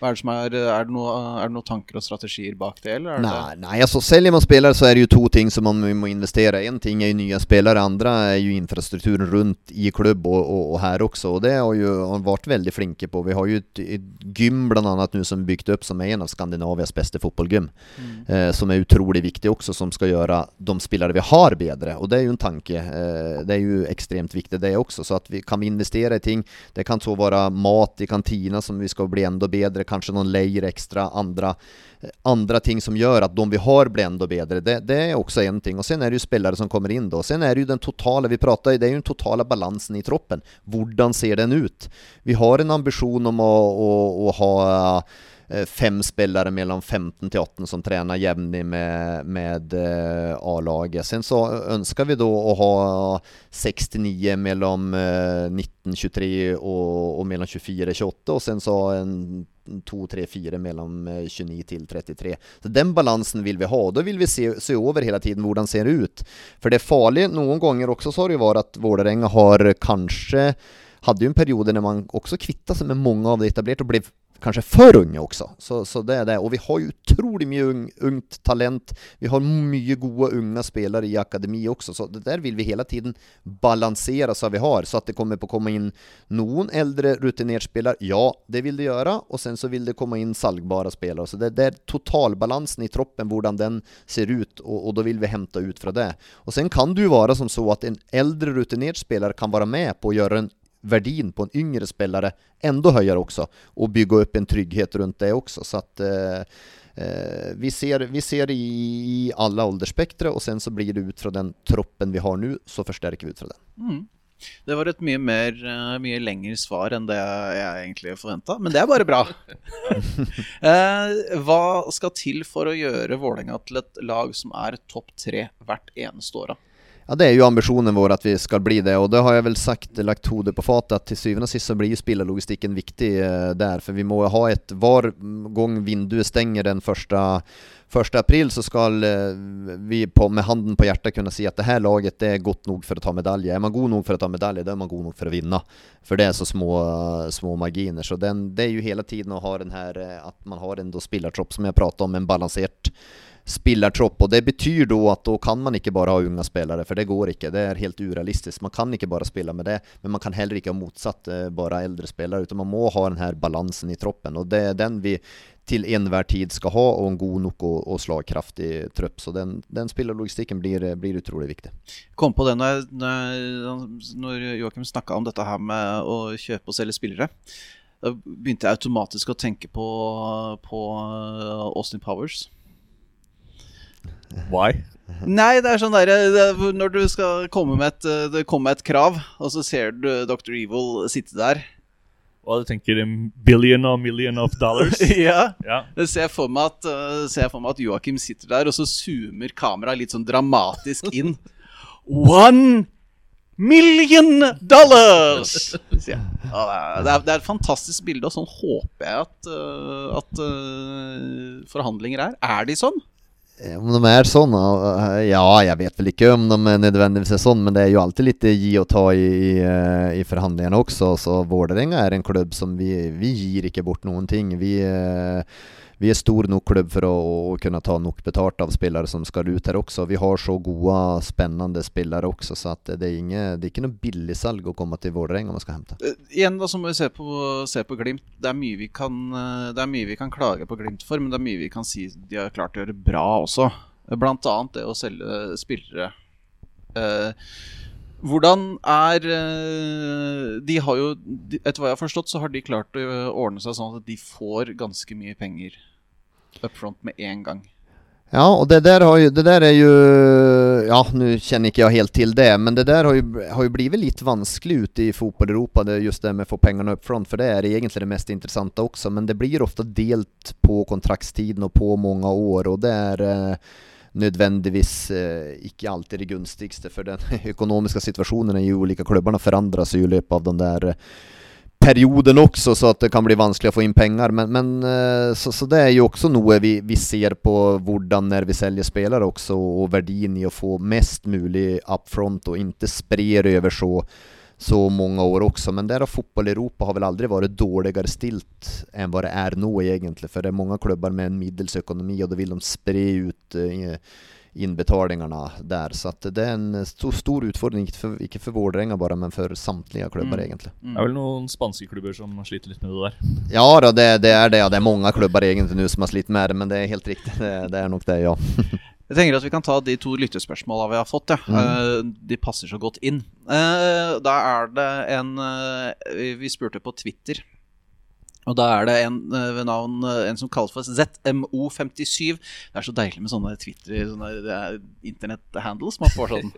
er, det som er, er, det noe, er det noen tanker og strategier bak det? Eller er det Nej, nej, alltså säljer man spiller, så er det jo to ting som man må investere i. En ting er jo nye spillere, andre er jo infrastrukturen rundt i klubb og, og, og her også. Og det har jo han vært veldig flinke på. Vi har jo et, et gym blant annet nu som er bygd opp, som er en av Skandinavias beste fotballgym. Mm. Eh, som er utrolig viktig også, som skal gjøre de spillere vi har bedre. Og det er jo en tanke. Eh, det er jo ekstremt viktig, det også. Så att vi kan vi investere i ting. Det kan så være mat i kantina som vi skal bli ändå bättre, kanske någon lejer extra, andra andra ting som gjør at de vi har blir enda bedre. Det, det er også en ting. Og Sen er det jo spillere som kommer inn. da. Sen er det jo den totale vi prater, det er jo den totale balansen i troppen. Hvordan ser den ut? Vi har en ambisjon om å, å, å ha fem spillere mellom 15 til 18 som trener jevnlig med, med eh, A-laget. Sen så ønsker vi da å ha 69 mellom eh, 19-23 og, og mellom 24-28, og sen så en 2-3-4 mellom eh, 29 til 33. Så Den balansen vil vi ha, da vil vi se, se over hele tiden hvordan det ser ut. For det er farlig noen ganger også, det jo vært at Vålerenga har kanskje hadde jo en periode når man også kvitta seg med mange av de etablerte og ble kanskje for unge også. Så, så det er det. Og vi har jo utrolig mye ung, ungt talent. Vi har mye gode unge spillere i akademi også, så det der vil vi hele tiden balansere så vi har, så at det kommer på å komme inn noen eldre rutinert spillere. Ja, det vil det gjøre, og sen så vil det komme inn salgbare spillere. Så det, det er totalbalansen i troppen, hvordan den ser ut, og, og da vil vi hente ut fra det. Og sen kan det jo være som så at en eldre rutinert spiller kan være med på å gjøre en verdien på en yngre spelare enda høyere också och bygga upp en trygghet runt det också. Så att eh, eh, vi, ser, vi ser i, i alla og och sen så blir det ut från den troppen vi har nu så förstärker vi ut från den. Mm. Det var et mye mer, eh, mye lengre svar enn det jeg egentlig forventa, men det er bare bra. Eh, hva skal til for å gjøre Vålerenga til et lag som er topp tre hvert eneste år? da? Ja, det er jo ambisjonen vår at vi skal bli det og det har jeg vel sagt, lagt hodet på fatet at til syvende og sist så blir jo spillerlogistikken viktig der. For vi må ha et Hver gang vinduet stenger den første första april så ska eh, vi på, med handen på hjertet kunne si at det her laget det er godt nok for å ta medaljer. Er man god nok for å ta medaljer, da er man god nok for å vinne. For det er så små, små marginer. Så den, det er jo hele tiden å ha den her, at man har en spillertropp som jeg pratade om, en balanserat spillertropp Og det betyr da at da kan man ikke bare ha unge spillere, for det går ikke. Det er helt urealistisk. Man kan ikke bare spille med det, men man kan heller ikke ha motsatt eh, bare eldre spillere, utan man må ha den her balansen i troppen. Og det er den vi til enhver tid skal ha, og en god nok og, og slagkraftig tropp. Så den, den spillerlogistikken blir, blir utrolig viktig. Kom på det når, når, når Joakim snakka om dette her med å kjøpe og selge spillere. Da begynte jeg automatisk å tenke på, på Austin Powers. Why? Nei, det er sånn derre Når du skal komme med et, det med, et krav, og så ser du Dr. Evil sitte der Og du tenker en billion og million of dollars? Ja. ja. Jeg ser for meg at, uh, ser for meg at Joakim sitter der, og så zoomer kameraet litt sånn dramatisk inn. One million dollars! Ja, det, er, det, er, et fantastisk bilde, og sånn håper jeg at, uh, at forhandlinger er. Er de sånn? Eh, om de er sådana? Eh, ja, jeg vet vel ikke om de nødvendigvis er sånn, men det er jo alltid litt gi og ta i, i, eh, i förhandlingarna också. Så Vålerenga er en klubb som vi, vi gir ikke bort ting Vi vi er stor nok klubb å, å, kunne ta nok betalt av spillere som skal ut her også. Vi har så gode, spennende spillere også, så det er, inge, det, er ikke noe billigsalg å komme til Vålerenga om man skal hente. Uh, igjen da så må vi se på, se på, Glimt. Det er, mye vi kan, uh, det er mye vi kan klage på Glimt for, men det er mye vi kan si de har klart å gjøre bra også. Blant annet det å selge spillere. Uh, hvordan er De har jo Etter hva jeg har forstått, så har de klart å ordne seg sånn at de får ganske mye penger up front med en gang. Ja, og det der, har jo, det der er jo ja nå kjenner ikke jeg helt til det, men det der har jo, har jo blitt litt vanskelig ute i fotball-Europa, just det med å få pengene up front, for det er egentlig det mest interessante også. men det blir ofte delt på kontraktstiden og på mange år og det er eh, nødvendigvis eh, ikke alltid det gunstigste, for den økonomiske situasjonen i ulike klubber forandrer seg i løpet av den der eh, perioden også, så at det kan bli vanskelig å få inn penger. Men, men eh, så, så, det er jo også noe vi, vi ser på hvordan når vi selger spillere også, og verdien i å få mest mulig up front, og ikke sprer over så så många år också. Men där har fotboll i Europa har väl aldrig varit dårligere stilt än vad det är nu egentligen. För det är många klubbar med en middelsekonomi och då vill de spre ut innbetalingene der. Så att det er en stor, stor utfordring, ikke for, ikke for Vålerenga bare, men for samtlige klubber mm. egentlig. Mm. Det er vel noen spanske klubber som sliter litt med det der? Ja da, det, det er det. Ja. Det er mange klubber egentlig nå som har slitt med det, men det er helt riktig. Det, det er nok det, ja. Jeg tenker at Vi kan ta de to lyttespørsmåla vi har fått. Ja. Mm. Uh, de passer så godt inn. Uh, da er det en uh, Vi spurte på Twitter. Og da er det en ved navn En som kalles for ZMO57. Det er så deilig med sånne Twitter sånne internetthandles. Man får sånn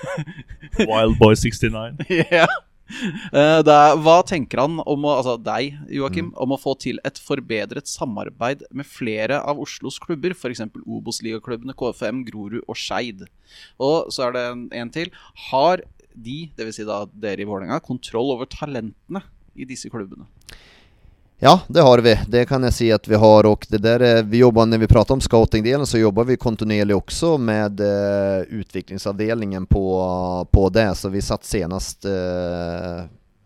Wildboy69. ja Uh, er, hva tenker han om å, altså deg, Joakim, mm. om å få til et forbedret samarbeid med flere av Oslos klubber, f.eks. Obos-ligaklubbene KFM, Grorud og Skeid? Og så er det en, en til. Har de, dvs. Si da dere i Vålerenga, kontroll over talentene i disse klubbene? Ja, det har vi. Det kan jag si att vi har och det där är, vi jobbar, när vi pratar om scoutingdelen så jobbar vi kontinuerligt också med eh, utvecklingsavdelningen på, på det. Så vi satt senast eh,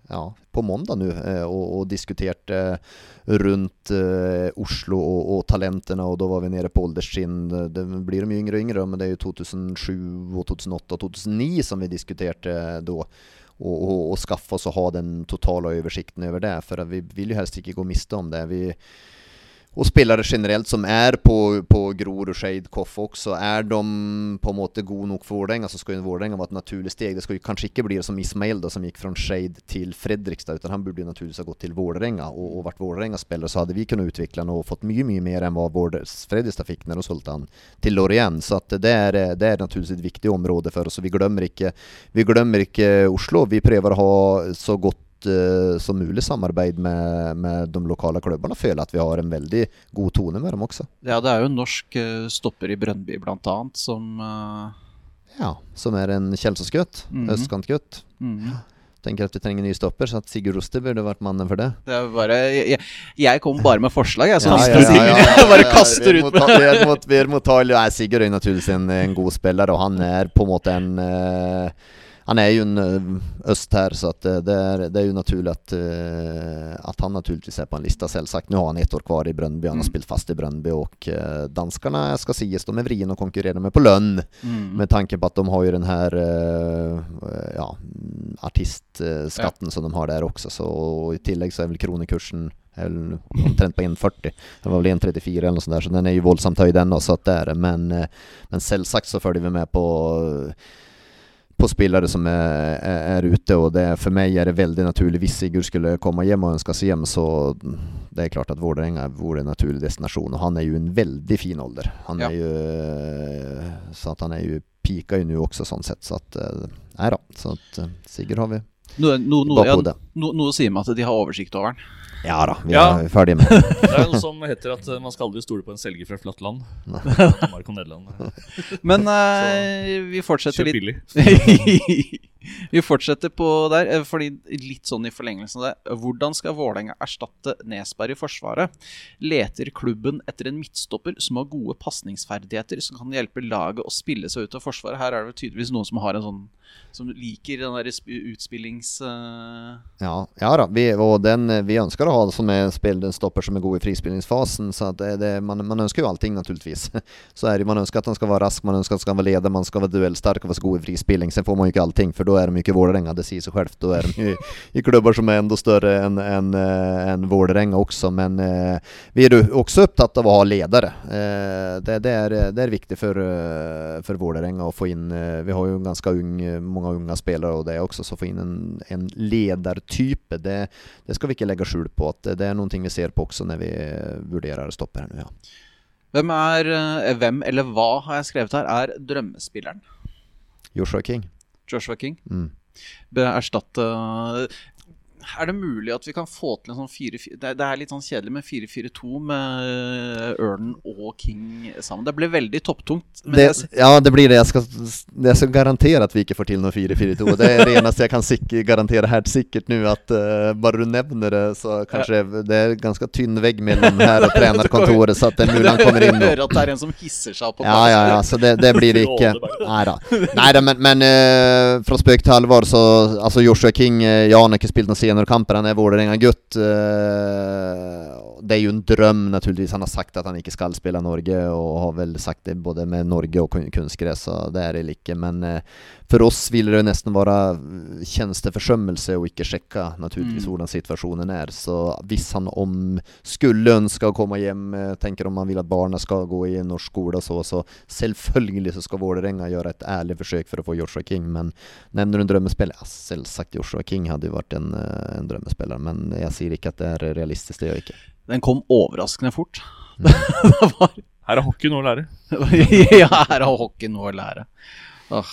ja, på måndag nu eh, och, och diskuterade eh, runt eh, Oslo och, och, talenterna och då var vi nere på ålderstrinn. Det blir de ju yngre och yngre men det är ju 2007 och 2008 och 2009 som vi diskuterade då og, og, og skaffe oss å ha den totale oversikten over det. For vi vil jo helst ikke gå miste om det. Vi, og spillere generelt som er på, på Gror og Shade, Koff også, er de på en måte gode nok for Vålerenga, så skal jo Vålerenga være et naturlig steg. Det skal jo kanskje ikke bli som Ismail, da, som gikk fra Shade til Fredrikstad, utan han burde jo naturligvis ha gått til Vålerenga. Og, og vært Vålerenga-spiller, så hadde vi kunnet utvikle han og fått mye mye mer enn hva Fredrikstad fikk når de solgte han til Lorient. Så det, er, det er naturligvis et viktig område for oss. og Vi glemmer ikke, vi glemmer ikke Oslo. Vi prøver å ha så godt uh, som mulig samarbeid med, med, de lokale klubbene. Føler at vi har en veldig god tone med dem også. Ja, det er jo en norsk uh, stopper i Brøndby bl.a. som uh Ja, som er en Kjelsås-gutt. Mhm. Østkantgutt. Mm. Tenker at vi trenger ny stopper, så at Sigurd Oster burde vært mannen for det. Det er bare Jeg, jeg kom bare med forslag, jeg. Så Ja, ja, ja, ja, bare kaster ut ta, ja, Sigurd er naturligvis en, en god spiller, og han er på en måte en Han er jo en eh, øst her, så at eh, det, er, det er jo naturlig at, eh, at han naturligvis er på en lista, selvsagt. Nå har han ett år kvar i Brøndby, han har Mm. spilt fast i Brøndby, og eh, danskene skal sies de er vriene å konkurrere med på lønn. Mm. Med tanke på at de har jo den her ja, artistskatten som de har der også. Så og I tillegg så er vel kronekursen eller omtrent på 1,40. Den var vel 1,34 eller noe sånt der, så den er jo voldsomt høy den også. At det er, det. men, men selvsagt så følger vi med på på spillere som er, er, er ute, og det, for meg er det veldig naturlig hvis Sigurd skulle komme hjem og ønske seg hjem, så det er klart at Vålerenga vore en naturlig destinasjon. Og han er jo en veldig fin alder. Han Ja. er jo eh, Så at han er jo pika jo nå også, sånn sett. Så at eh, Nei da. Så at eh, Sigurd har vi nå, no, no, ja, nå, nå sier man at de har oversikt over den. Ja da, vi Ja. er ferdige med det. Det er noe som heter at eh, man skal aldri stole på en selger fra et flatt land. Danmark og Nederland. Men uh, vi fortsetter Kjøp litt billig. Vi fortsetter på der, eh, fordi litt sånn i forlengelsen av det. Hvordan skal Vålerenga erstatte Nesberg i Forsvaret? Leter klubben etter en midtstopper som har gode pasningsferdigheter, som kan hjelpe laget å spille seg ut av Forsvaret? Her er det tydeligvis noen som har en sånn Som liker den der utspillings... Uh... Ja, ja da, vi, og den vi ønsker å ha som er spill, en stopper som er god i frispillingsfasen. Så det, det, man, man ønsker jo allting, naturligvis. Så er det, man ønsker at han skal være rask, man ønsker at han skal være leder, man skal være duellsterk og være så god i frispilling. Så får man jo ikke allting, for da er de jo ikke Vålerenga, det sier seg självt. Då är de ju i, klubbar som er enda større enn äh, än Vålerenga også. Men äh, vi jo også opptatt av å ha ledere. Äh, det, det, er, det är viktig for, för Vålerenga å få eh, Vi har jo ganske ung, mange unge spillere, og det også, så få inn en, en ledertype, det, det skal vi ikke legge skjul på. att det er noe vi ser på også når vi eh, vurderer här nu. ja. Hvem er Hvem eller hva har jeg skrevet her, er drømmespilleren? Joshua King. Joshua King. Mm. Erstatte Er det mulig at vi kan få til en sånn 4-4 det, det er litt sånn kjedelig med 4-4-2 med eh, Ørnen og King sammen. Det blir veldig topptungt. Det, ja, det blir det. Jeg skal, jeg skal garantere at vi ikke får til noe 4-4-2. Det er det eneste jeg kan sikker, garantere helt sikkert nå. At uh, bare du nevner det, så kanskje Det er ganske tynn vegg mellom her og trenerkontoret, så at det er mulig han kommer inn nå. hører at det er en som hisser seg opp på Ja, ja, ja, så det, det blir det ikke. Nei da. Nei da, men, men uh, fra spøk til alvor, så Altså, Joshua King uh, Ja, han har ikke spilt noen kamper. han er Vålerenga-gutt. eh, det er jo en drøm, naturligvis. Han har sagt at han ikke skal spille Norge, og har vel sagt det både med Norge og kun- kunstgress, så det er det ikke. Men eh, for oss ville det nesten være tjenesteforsømmelse å ikke sjekke naturligvis Mm. hvordan situasjonen er. Så hvis han om skulle ønske å komme hjem, eh, tenker om han vil at barna skal gå i norsk skole og så, så selvfølgelig så skal Vålerenga gjøre et ærlig forsøk for å få Joshua King. Men nevner du en drømmespiller? Ja, selvsagt Joshua King hadde jo vært en, eh, en drømmespiller, men jeg sier ikke at det er realistisk, det gjør jeg ikke. Den kom overraskende fort. Mm. det var Her er hockey noe å lære. Ja, her er hockey noe å lære. Åh,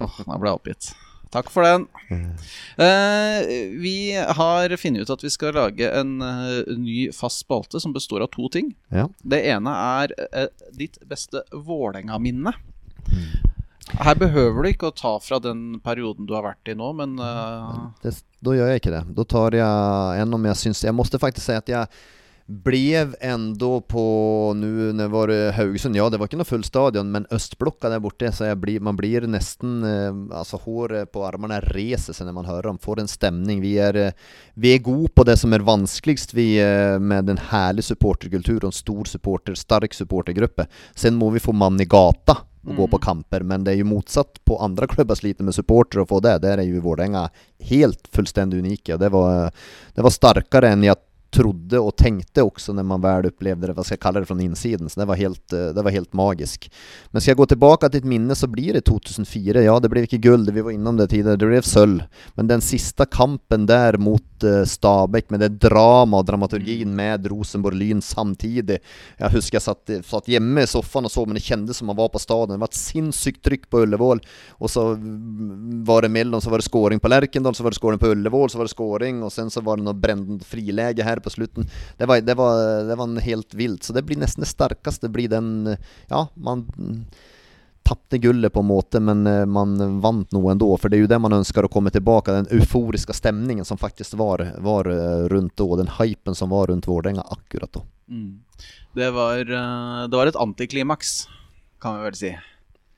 åh, nå ble jeg oppgitt. Takk for den. Eh, vi har funnet ut at vi skal lage en uh, ny fast spalte som består av to ting. Ja. Det ene er uh, ditt beste Vålerenga-minne. Her behøver du ikke å ta fra den perioden du har vært i nå, men uh... Det, Da gjør jeg ikke det. Da tar jeg en om jeg syns... Jeg måtte faktisk si at jeg blev ändå på, nu när var det Haugesund, ja det var ikke noe full stadion, men østblokka der borte, så blir, man blir nesten, eh, alltså håret på armene reser seg når man hører dem, får en stemning. Vi er, eh, vi er gode på det som er vanskeligst vi med en herlig supporterkultur og en stor supporter, stark supportergruppe. Sen må vi få mann i gata och gå på kamper, men det är ju motsatt på andra klubbar sliter med supporter och få det. Där är ju Vålerenga helt fullständigt unika. Det var, det var starkare än jag trodde och tänkte också när man väl upplevde det, vad ska jag kalla det, från insidan. Så det var helt, det var helt magisk. Men ska jag gå tillbaka till ett minne så blir det 2004. Ja, det blev inte guld, vi var innom det tidigare, det blev sölv. Men den sista kampen där mot eh, Stabæk med det drama og dramaturgien med Rosenborg Lyn samtidig. Jeg husker jeg satt, satt hjemme i sofaen og så, men det kjentes som man var på staden. Det var et sinnssykt trykk på Ullevål. Og så mm, var det mellom, så var det skåring på Lerkendal, så var det skåring på Ullevål, så var det skåring, og sen så var det noe brennende friläge her på slutten. Det var, det var, det var en helt vilt, så det blir nesten det starkaste, blir den, ja, man tapte gullet på en måte, men eh, man vant noe likevel. For det er jo det man ønsker å komme tilbake, den euforiske stemningen som faktisk var, var eh, rundt da, den hypen som var rundt Vålerenga akkurat da. Mm. Det, var, eh, det var et antiklimaks, kan vi vel si.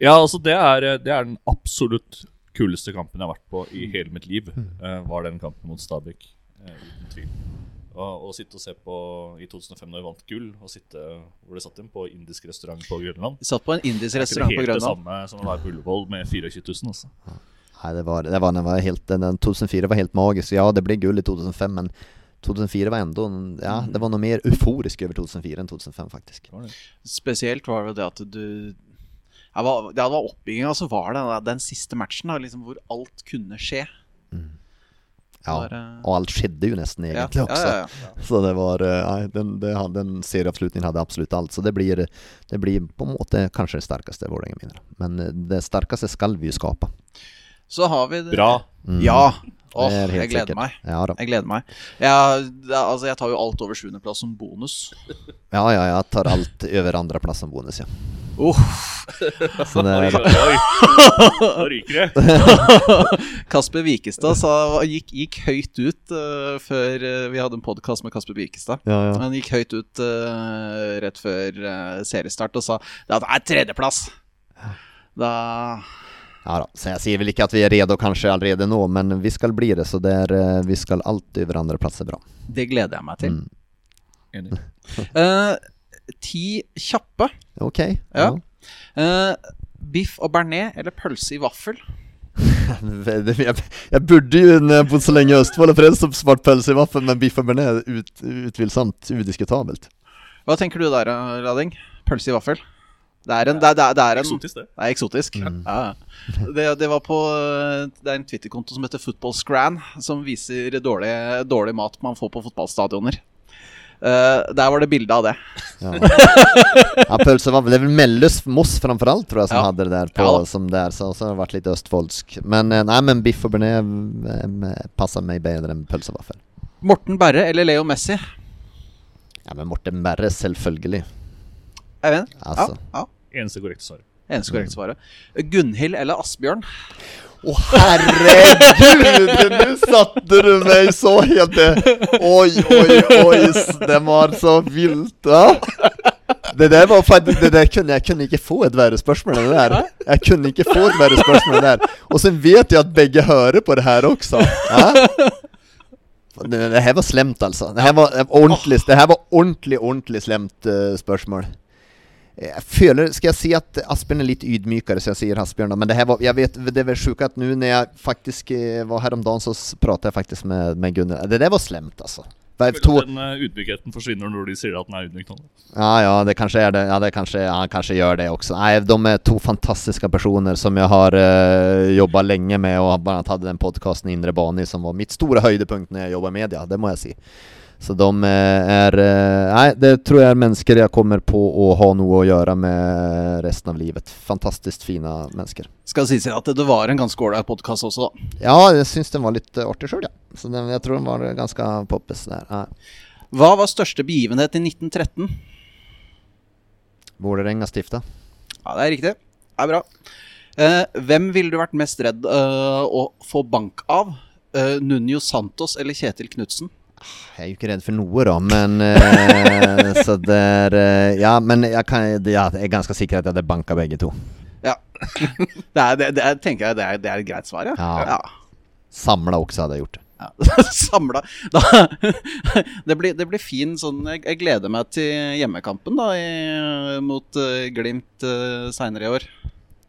Ja, altså det er, det er den absolutt kuleste kampen jeg har vært på i hele mitt liv. Mm. var den kampen mot Stabæk. uten tvil. Og, og sitte og se på i 2005 når vi vant gull, og sitte hvor det satt dem, på indisk restaurant på Grønland. Vi satt på en indisk Det er restaurant Det ikke helt det Grønland. samme som å være på Ullevål med 24 000. Altså. Nei, det var, det var, det var helt, den 2004 var helt magisk. Ja, det ble gull i 2005, men 2004 var ändå, ja, det var noe mer euforisk over 2004 enn 2005 faktisk. Var det. Spesielt var det det at du ja, det var oppbygginga, så var det den siste matchen da, liksom, hvor alt kunne skje. Ja, eh, og alt skjedde jo nesten egentlig ja, også. ja, ja. Så det var, eh, nei, den, det, den serieavslutningen hadde absolutt alt. Så det blir, det blir på en måte kanskje det sterkeste Vålerenga minner. Men eh, det sterkeste skal vi jo skape. Så har vi det. Bra. Ja. Åh, jeg gleder sikkert. meg. Ja da. Jeg gleder meg. Jeg, altså, jeg tar jo alt over sjuendeplass som bonus. Ja, ja, jeg tar alt over andreplass som bonus, ja. Uff Så det Oi, er. Da ryker det. Kasper Wikestad sa, gikk, gikk høyt ut uh, før uh, vi hadde en podkast med Kasper Wikestad. ja, ja. Han gikk høyt ut eh, rett før seriestart og sa det er tredjeplass. Da ja da. Så jeg sier vel ikke at vi er redo kanskje allerede nå, men vi skal bli det. Så det er, eh, vi skal alltid hverandre andreplass er bra. Det gleder jeg meg til. Mm. Enig. uh, ti kjappe. Ok. Ja. Eh, biff og bearnés eller pølse i vaffel? Jeg, burde når jeg bodde så lenge i Østfold frelst opp svart pølse i vaffel, men biff og bearnés er ut, utvilsomt udiskutabelt. Hva tenker du der, Lading? Pølse i vaffel? Det er en, det er, det er, det er en Eksotisk, det. Det er eksotisk. Mm. Ja. Det, det var på eh, Det er en Twitter-konto som heter Football Scran, som viser dårlig, dårlig mat man får på fotballstadioner. Uh, der var det bilde av det. Ja. ja, pølse var det er vel Melløs Moss framfor alt, tror jeg, som Ja. hadde det der på, Ja som der, så, så har det vært litt østfoldsk. Men eh, nei, men biff og bearnés passer meg bedre enn pølse og vaffel. Morten Berre eller Leo Messi? Ja, men Morten Berre, selvfølgelig. Eivind? Altså. Ja, ja. Eneste korrekte svaret. Eneste korrekte svaret. Gunhild eller Asbjørn? Å, herregud! Nå satte du meg så helt Oi, oi, oi, det var så vilt, da. Det der var faktisk det der kunne, Jeg kunne ikke få et verre spørsmål enn det der. Jeg kunne ikke få et verre spørsmål enn det der. Og så vet jeg at begge hører på det her også. Ja? Det, det her var slemt, altså. Det her var ordentlig, det her var ordentlig, ordentlig slemt uh, spørsmål. Jeg føler, Skal jeg si at Asbjørn er litt ydmykere, så jeg sier Asbjørn. Men det her var, jeg vet, det er sjukt at nå når jeg faktisk eh, var her om dagen, så pratet jeg faktisk med, med Gunnar. Det der var slemt, altså. Føler To, Den utbyggheten ydmykheten forsvinner når de sier at den er ydmyk. ja, ja, det kanskje er det. Ja, det kanskje, ja, kanskje gjør det også. Nei, de er to fantastiske personer som jeg har uh, jobba lenge med, og annet hadde den podkasten Indre Bani som var mitt store høydepunkt når jeg jobba i media, det må jeg si. Så de eh, er eh, Nei, det tror jeg er mennesker jeg kommer på å ha noe å gjøre med resten av livet. Fantastisk fine mennesker. Skal sies at det var en ganske ålreit podkast også, da. Ja, jeg syns den var litt eh, artig sjøl, ja. Så den, jeg tror den var ganske poppis der. Ja. Hva var største begivenhet i 1913? Vålerenga stifta. Ja, det er riktig. Det er bra. Eh, hvem ville du vært mest redd uh, å få bank av? Uh, Nunio Santos eller Kjetil Knutsen? Jeg er jo ikke redd for noe, da, men uh, Så det er eh, Ja, men jeg, kan, ja, jeg er ganske sikker at jeg hadde banka begge to. Ja. det, er, det, det er, tenker jeg det er, det er et greit svar, ja. Ja. Samla også hadde jeg gjort det. ja. Samla. Da, det, blir, det blir fin sånn Jeg, jeg gleder meg til hjemmekampen da i, mot uh, Glimt uh, seinere i år.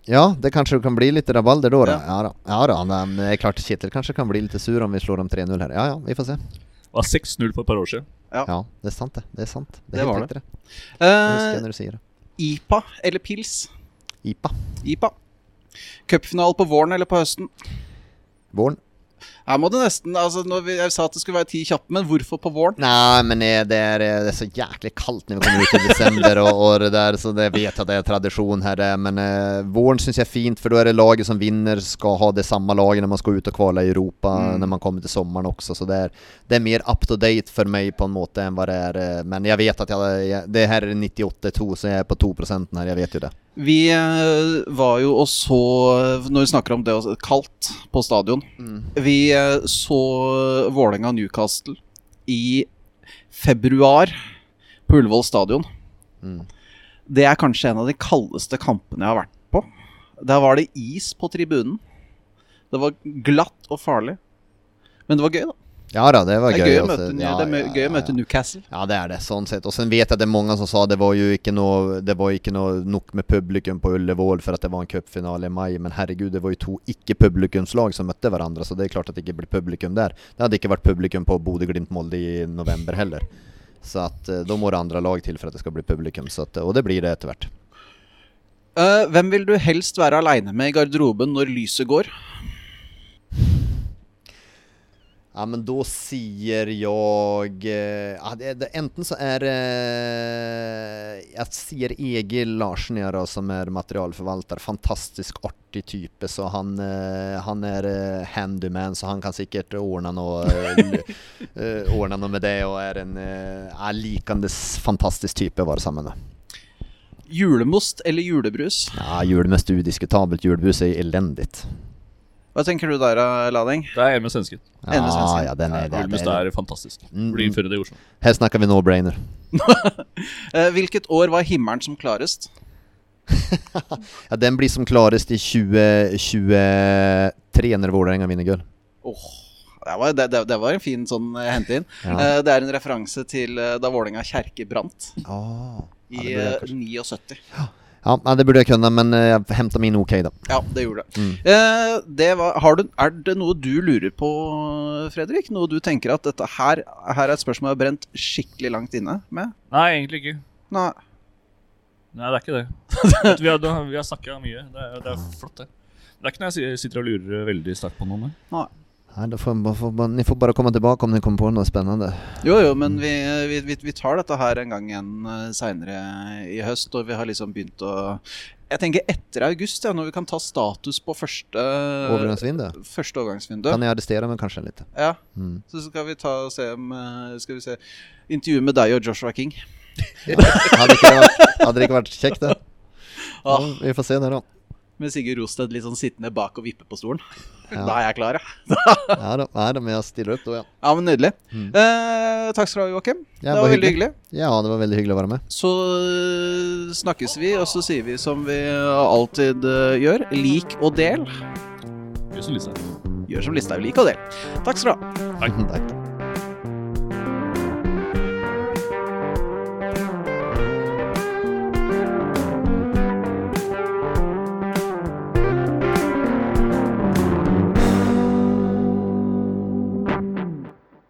Ja, det kanskje kan bli litt rabalder da. da. Ja. Ja da. Ja da, men det er klart Kjetil kanskje kan bli litt sur om vi slår dem 3-0 her. Ja ja, vi får se. Var 6-0 for et par år siden. Ja, det er sant, det. Det er sant. Det, Det var det. det. Jeg Eh, jeg når du sier det. IPA eller pils? IPA. IPA. Cupfinale på våren eller på høsten? Våren. Her må du nesten altså vi, Jeg sa at det skulle være ti kjappe, men hvorfor på våren? Nei, men det er, det er så jæklig kaldt når vi kommer ut i desember, og, og der, så det vet jeg at det er tradisjon her. Men eh, våren syns jeg er fint, for da er det laget som vinner, skal ha det samme laget når man skal ut og kvale i Europa, når man kommer til sommeren også. Så det er, det er mer up to date for meg på en måte enn hva det er. eh, Men jeg vet at jeg, jeg, det her er 98-2, så jeg er på 2 her. Jeg vet jo det. Vi eh, var jo og så Når vi snakker om det å kaldt på stadion Vi eh, så Vålerenga Newcastle i februar på Ullevål stadion. Det er kanskje en av de kaldeste kampene jeg har vært på. Der var det is på tribunen. Det var glatt og farlig. Men det var gøy, da. Ja da, det var Det gøy. gøy å møte, Ja, det er ja, gøy å ja, møte. Newcastle. Ja, det er det, sånn sett. Og så vet jeg at det er mange som sa det var jo ikke noe Det var ikke noe nok med publikum på Ullevål for at det var en cupfinale i mai, men herregud, det var jo to ikke-publikumslag som møtte hverandre, så det er klart at det ikke blir publikum der. Det hadde ikke vært publikum på Bodø-Glimt-Molde i november heller. Så at eh, da må det andre lag til for at det skal bli publikum, så at, og det blir det etter hvert. Uh, hvem vil du helst være aleine med i garderoben når lyset går? Ja, men da sier jeg eh, ja, det, det, Enten så er eh, Jeg sier Egil Larsen ja, da, som er materialforvalter. Fantastisk artig type. Så han, eh, han er eh, handyman, så han kan sikkert ordne noe, eh, eh, ordne noe med det. Og er en eh, likandes fantastisk type å være sammen med. Julemost eller julebrus? Ja, Julemest udiskutabelt. Julebrus er elendig. Hva tenker du der, eh, Lading? Det er en med svensken. Ja, svensken. ja, den er, det, Julmust det, er fantastisk. Mm, Blir mm. innført det i Oslo. Her snakker vi no-brainer. Eh, hvilket år var himmelen som klarest? Ja, den blir som klarest i 2023 når Vålerenga vinner gull. Åh, det, var, det, det, var en fin sånn eh, hente inn. Ja. Eh, det er en referanse til da Vålerenga kjerke brant Ah. i jeg eh, kanskje- 79. Ja, ja, det burde jeg kunne, men eh, jeg henta min ok, da. Ja, det gjorde det. Mm. Eh, det var, har du, er det noe du lurer på, Fredrik? Noe du tenker at dette her, her er et spørsmål jeg har brent skikkelig langt inne med? Nei, egentlig ikke. Nei. Nei, det er ikke det. Vi har, vi har snakka mye. Det er, det er flott, det. Det er ikke noe jeg sitter og lurer veldig sterkt på noe. Nei. Nei, da får, får, får, ni får bare komme tilbake om dere kommer på noe spennende. Jo, jo, men vi, vi, vi, tar dette her en gang igjen uh, seinere i høst, og vi har liksom begynt å Jeg tenker etter august, ja, når vi kan ta status på første Overgangsvindu. Første overgangsvindu. Kan jeg arrestere meg kanskje litt? Ja, Mm. så skal vi ta og se om eh, Skal vi se Intervju med deg og Joshua King. Hadde ikke vært, hadde det ikke vært kjekt, det? Ja, Ah. vi får se det, da. Med Sigurd Rosted litt sånn sittende bak og vippe på stolen. Ja. Da er jeg klar, ja. Ja da, er det med å stille opp da, ja. Ja, men Nydelig. Mm. Eh, takk skal du ha, Joakim. Ja, det var veldig hyggelig. Ja, det var veldig hyggelig å være med. Så eh, snakkes vi, og så sier vi som vi alltid uh, gjør. Lik og del. Gjør som Listhaug. Gjør som Listhaug. Lik og del. Takk skal du ha. Takk. Takk.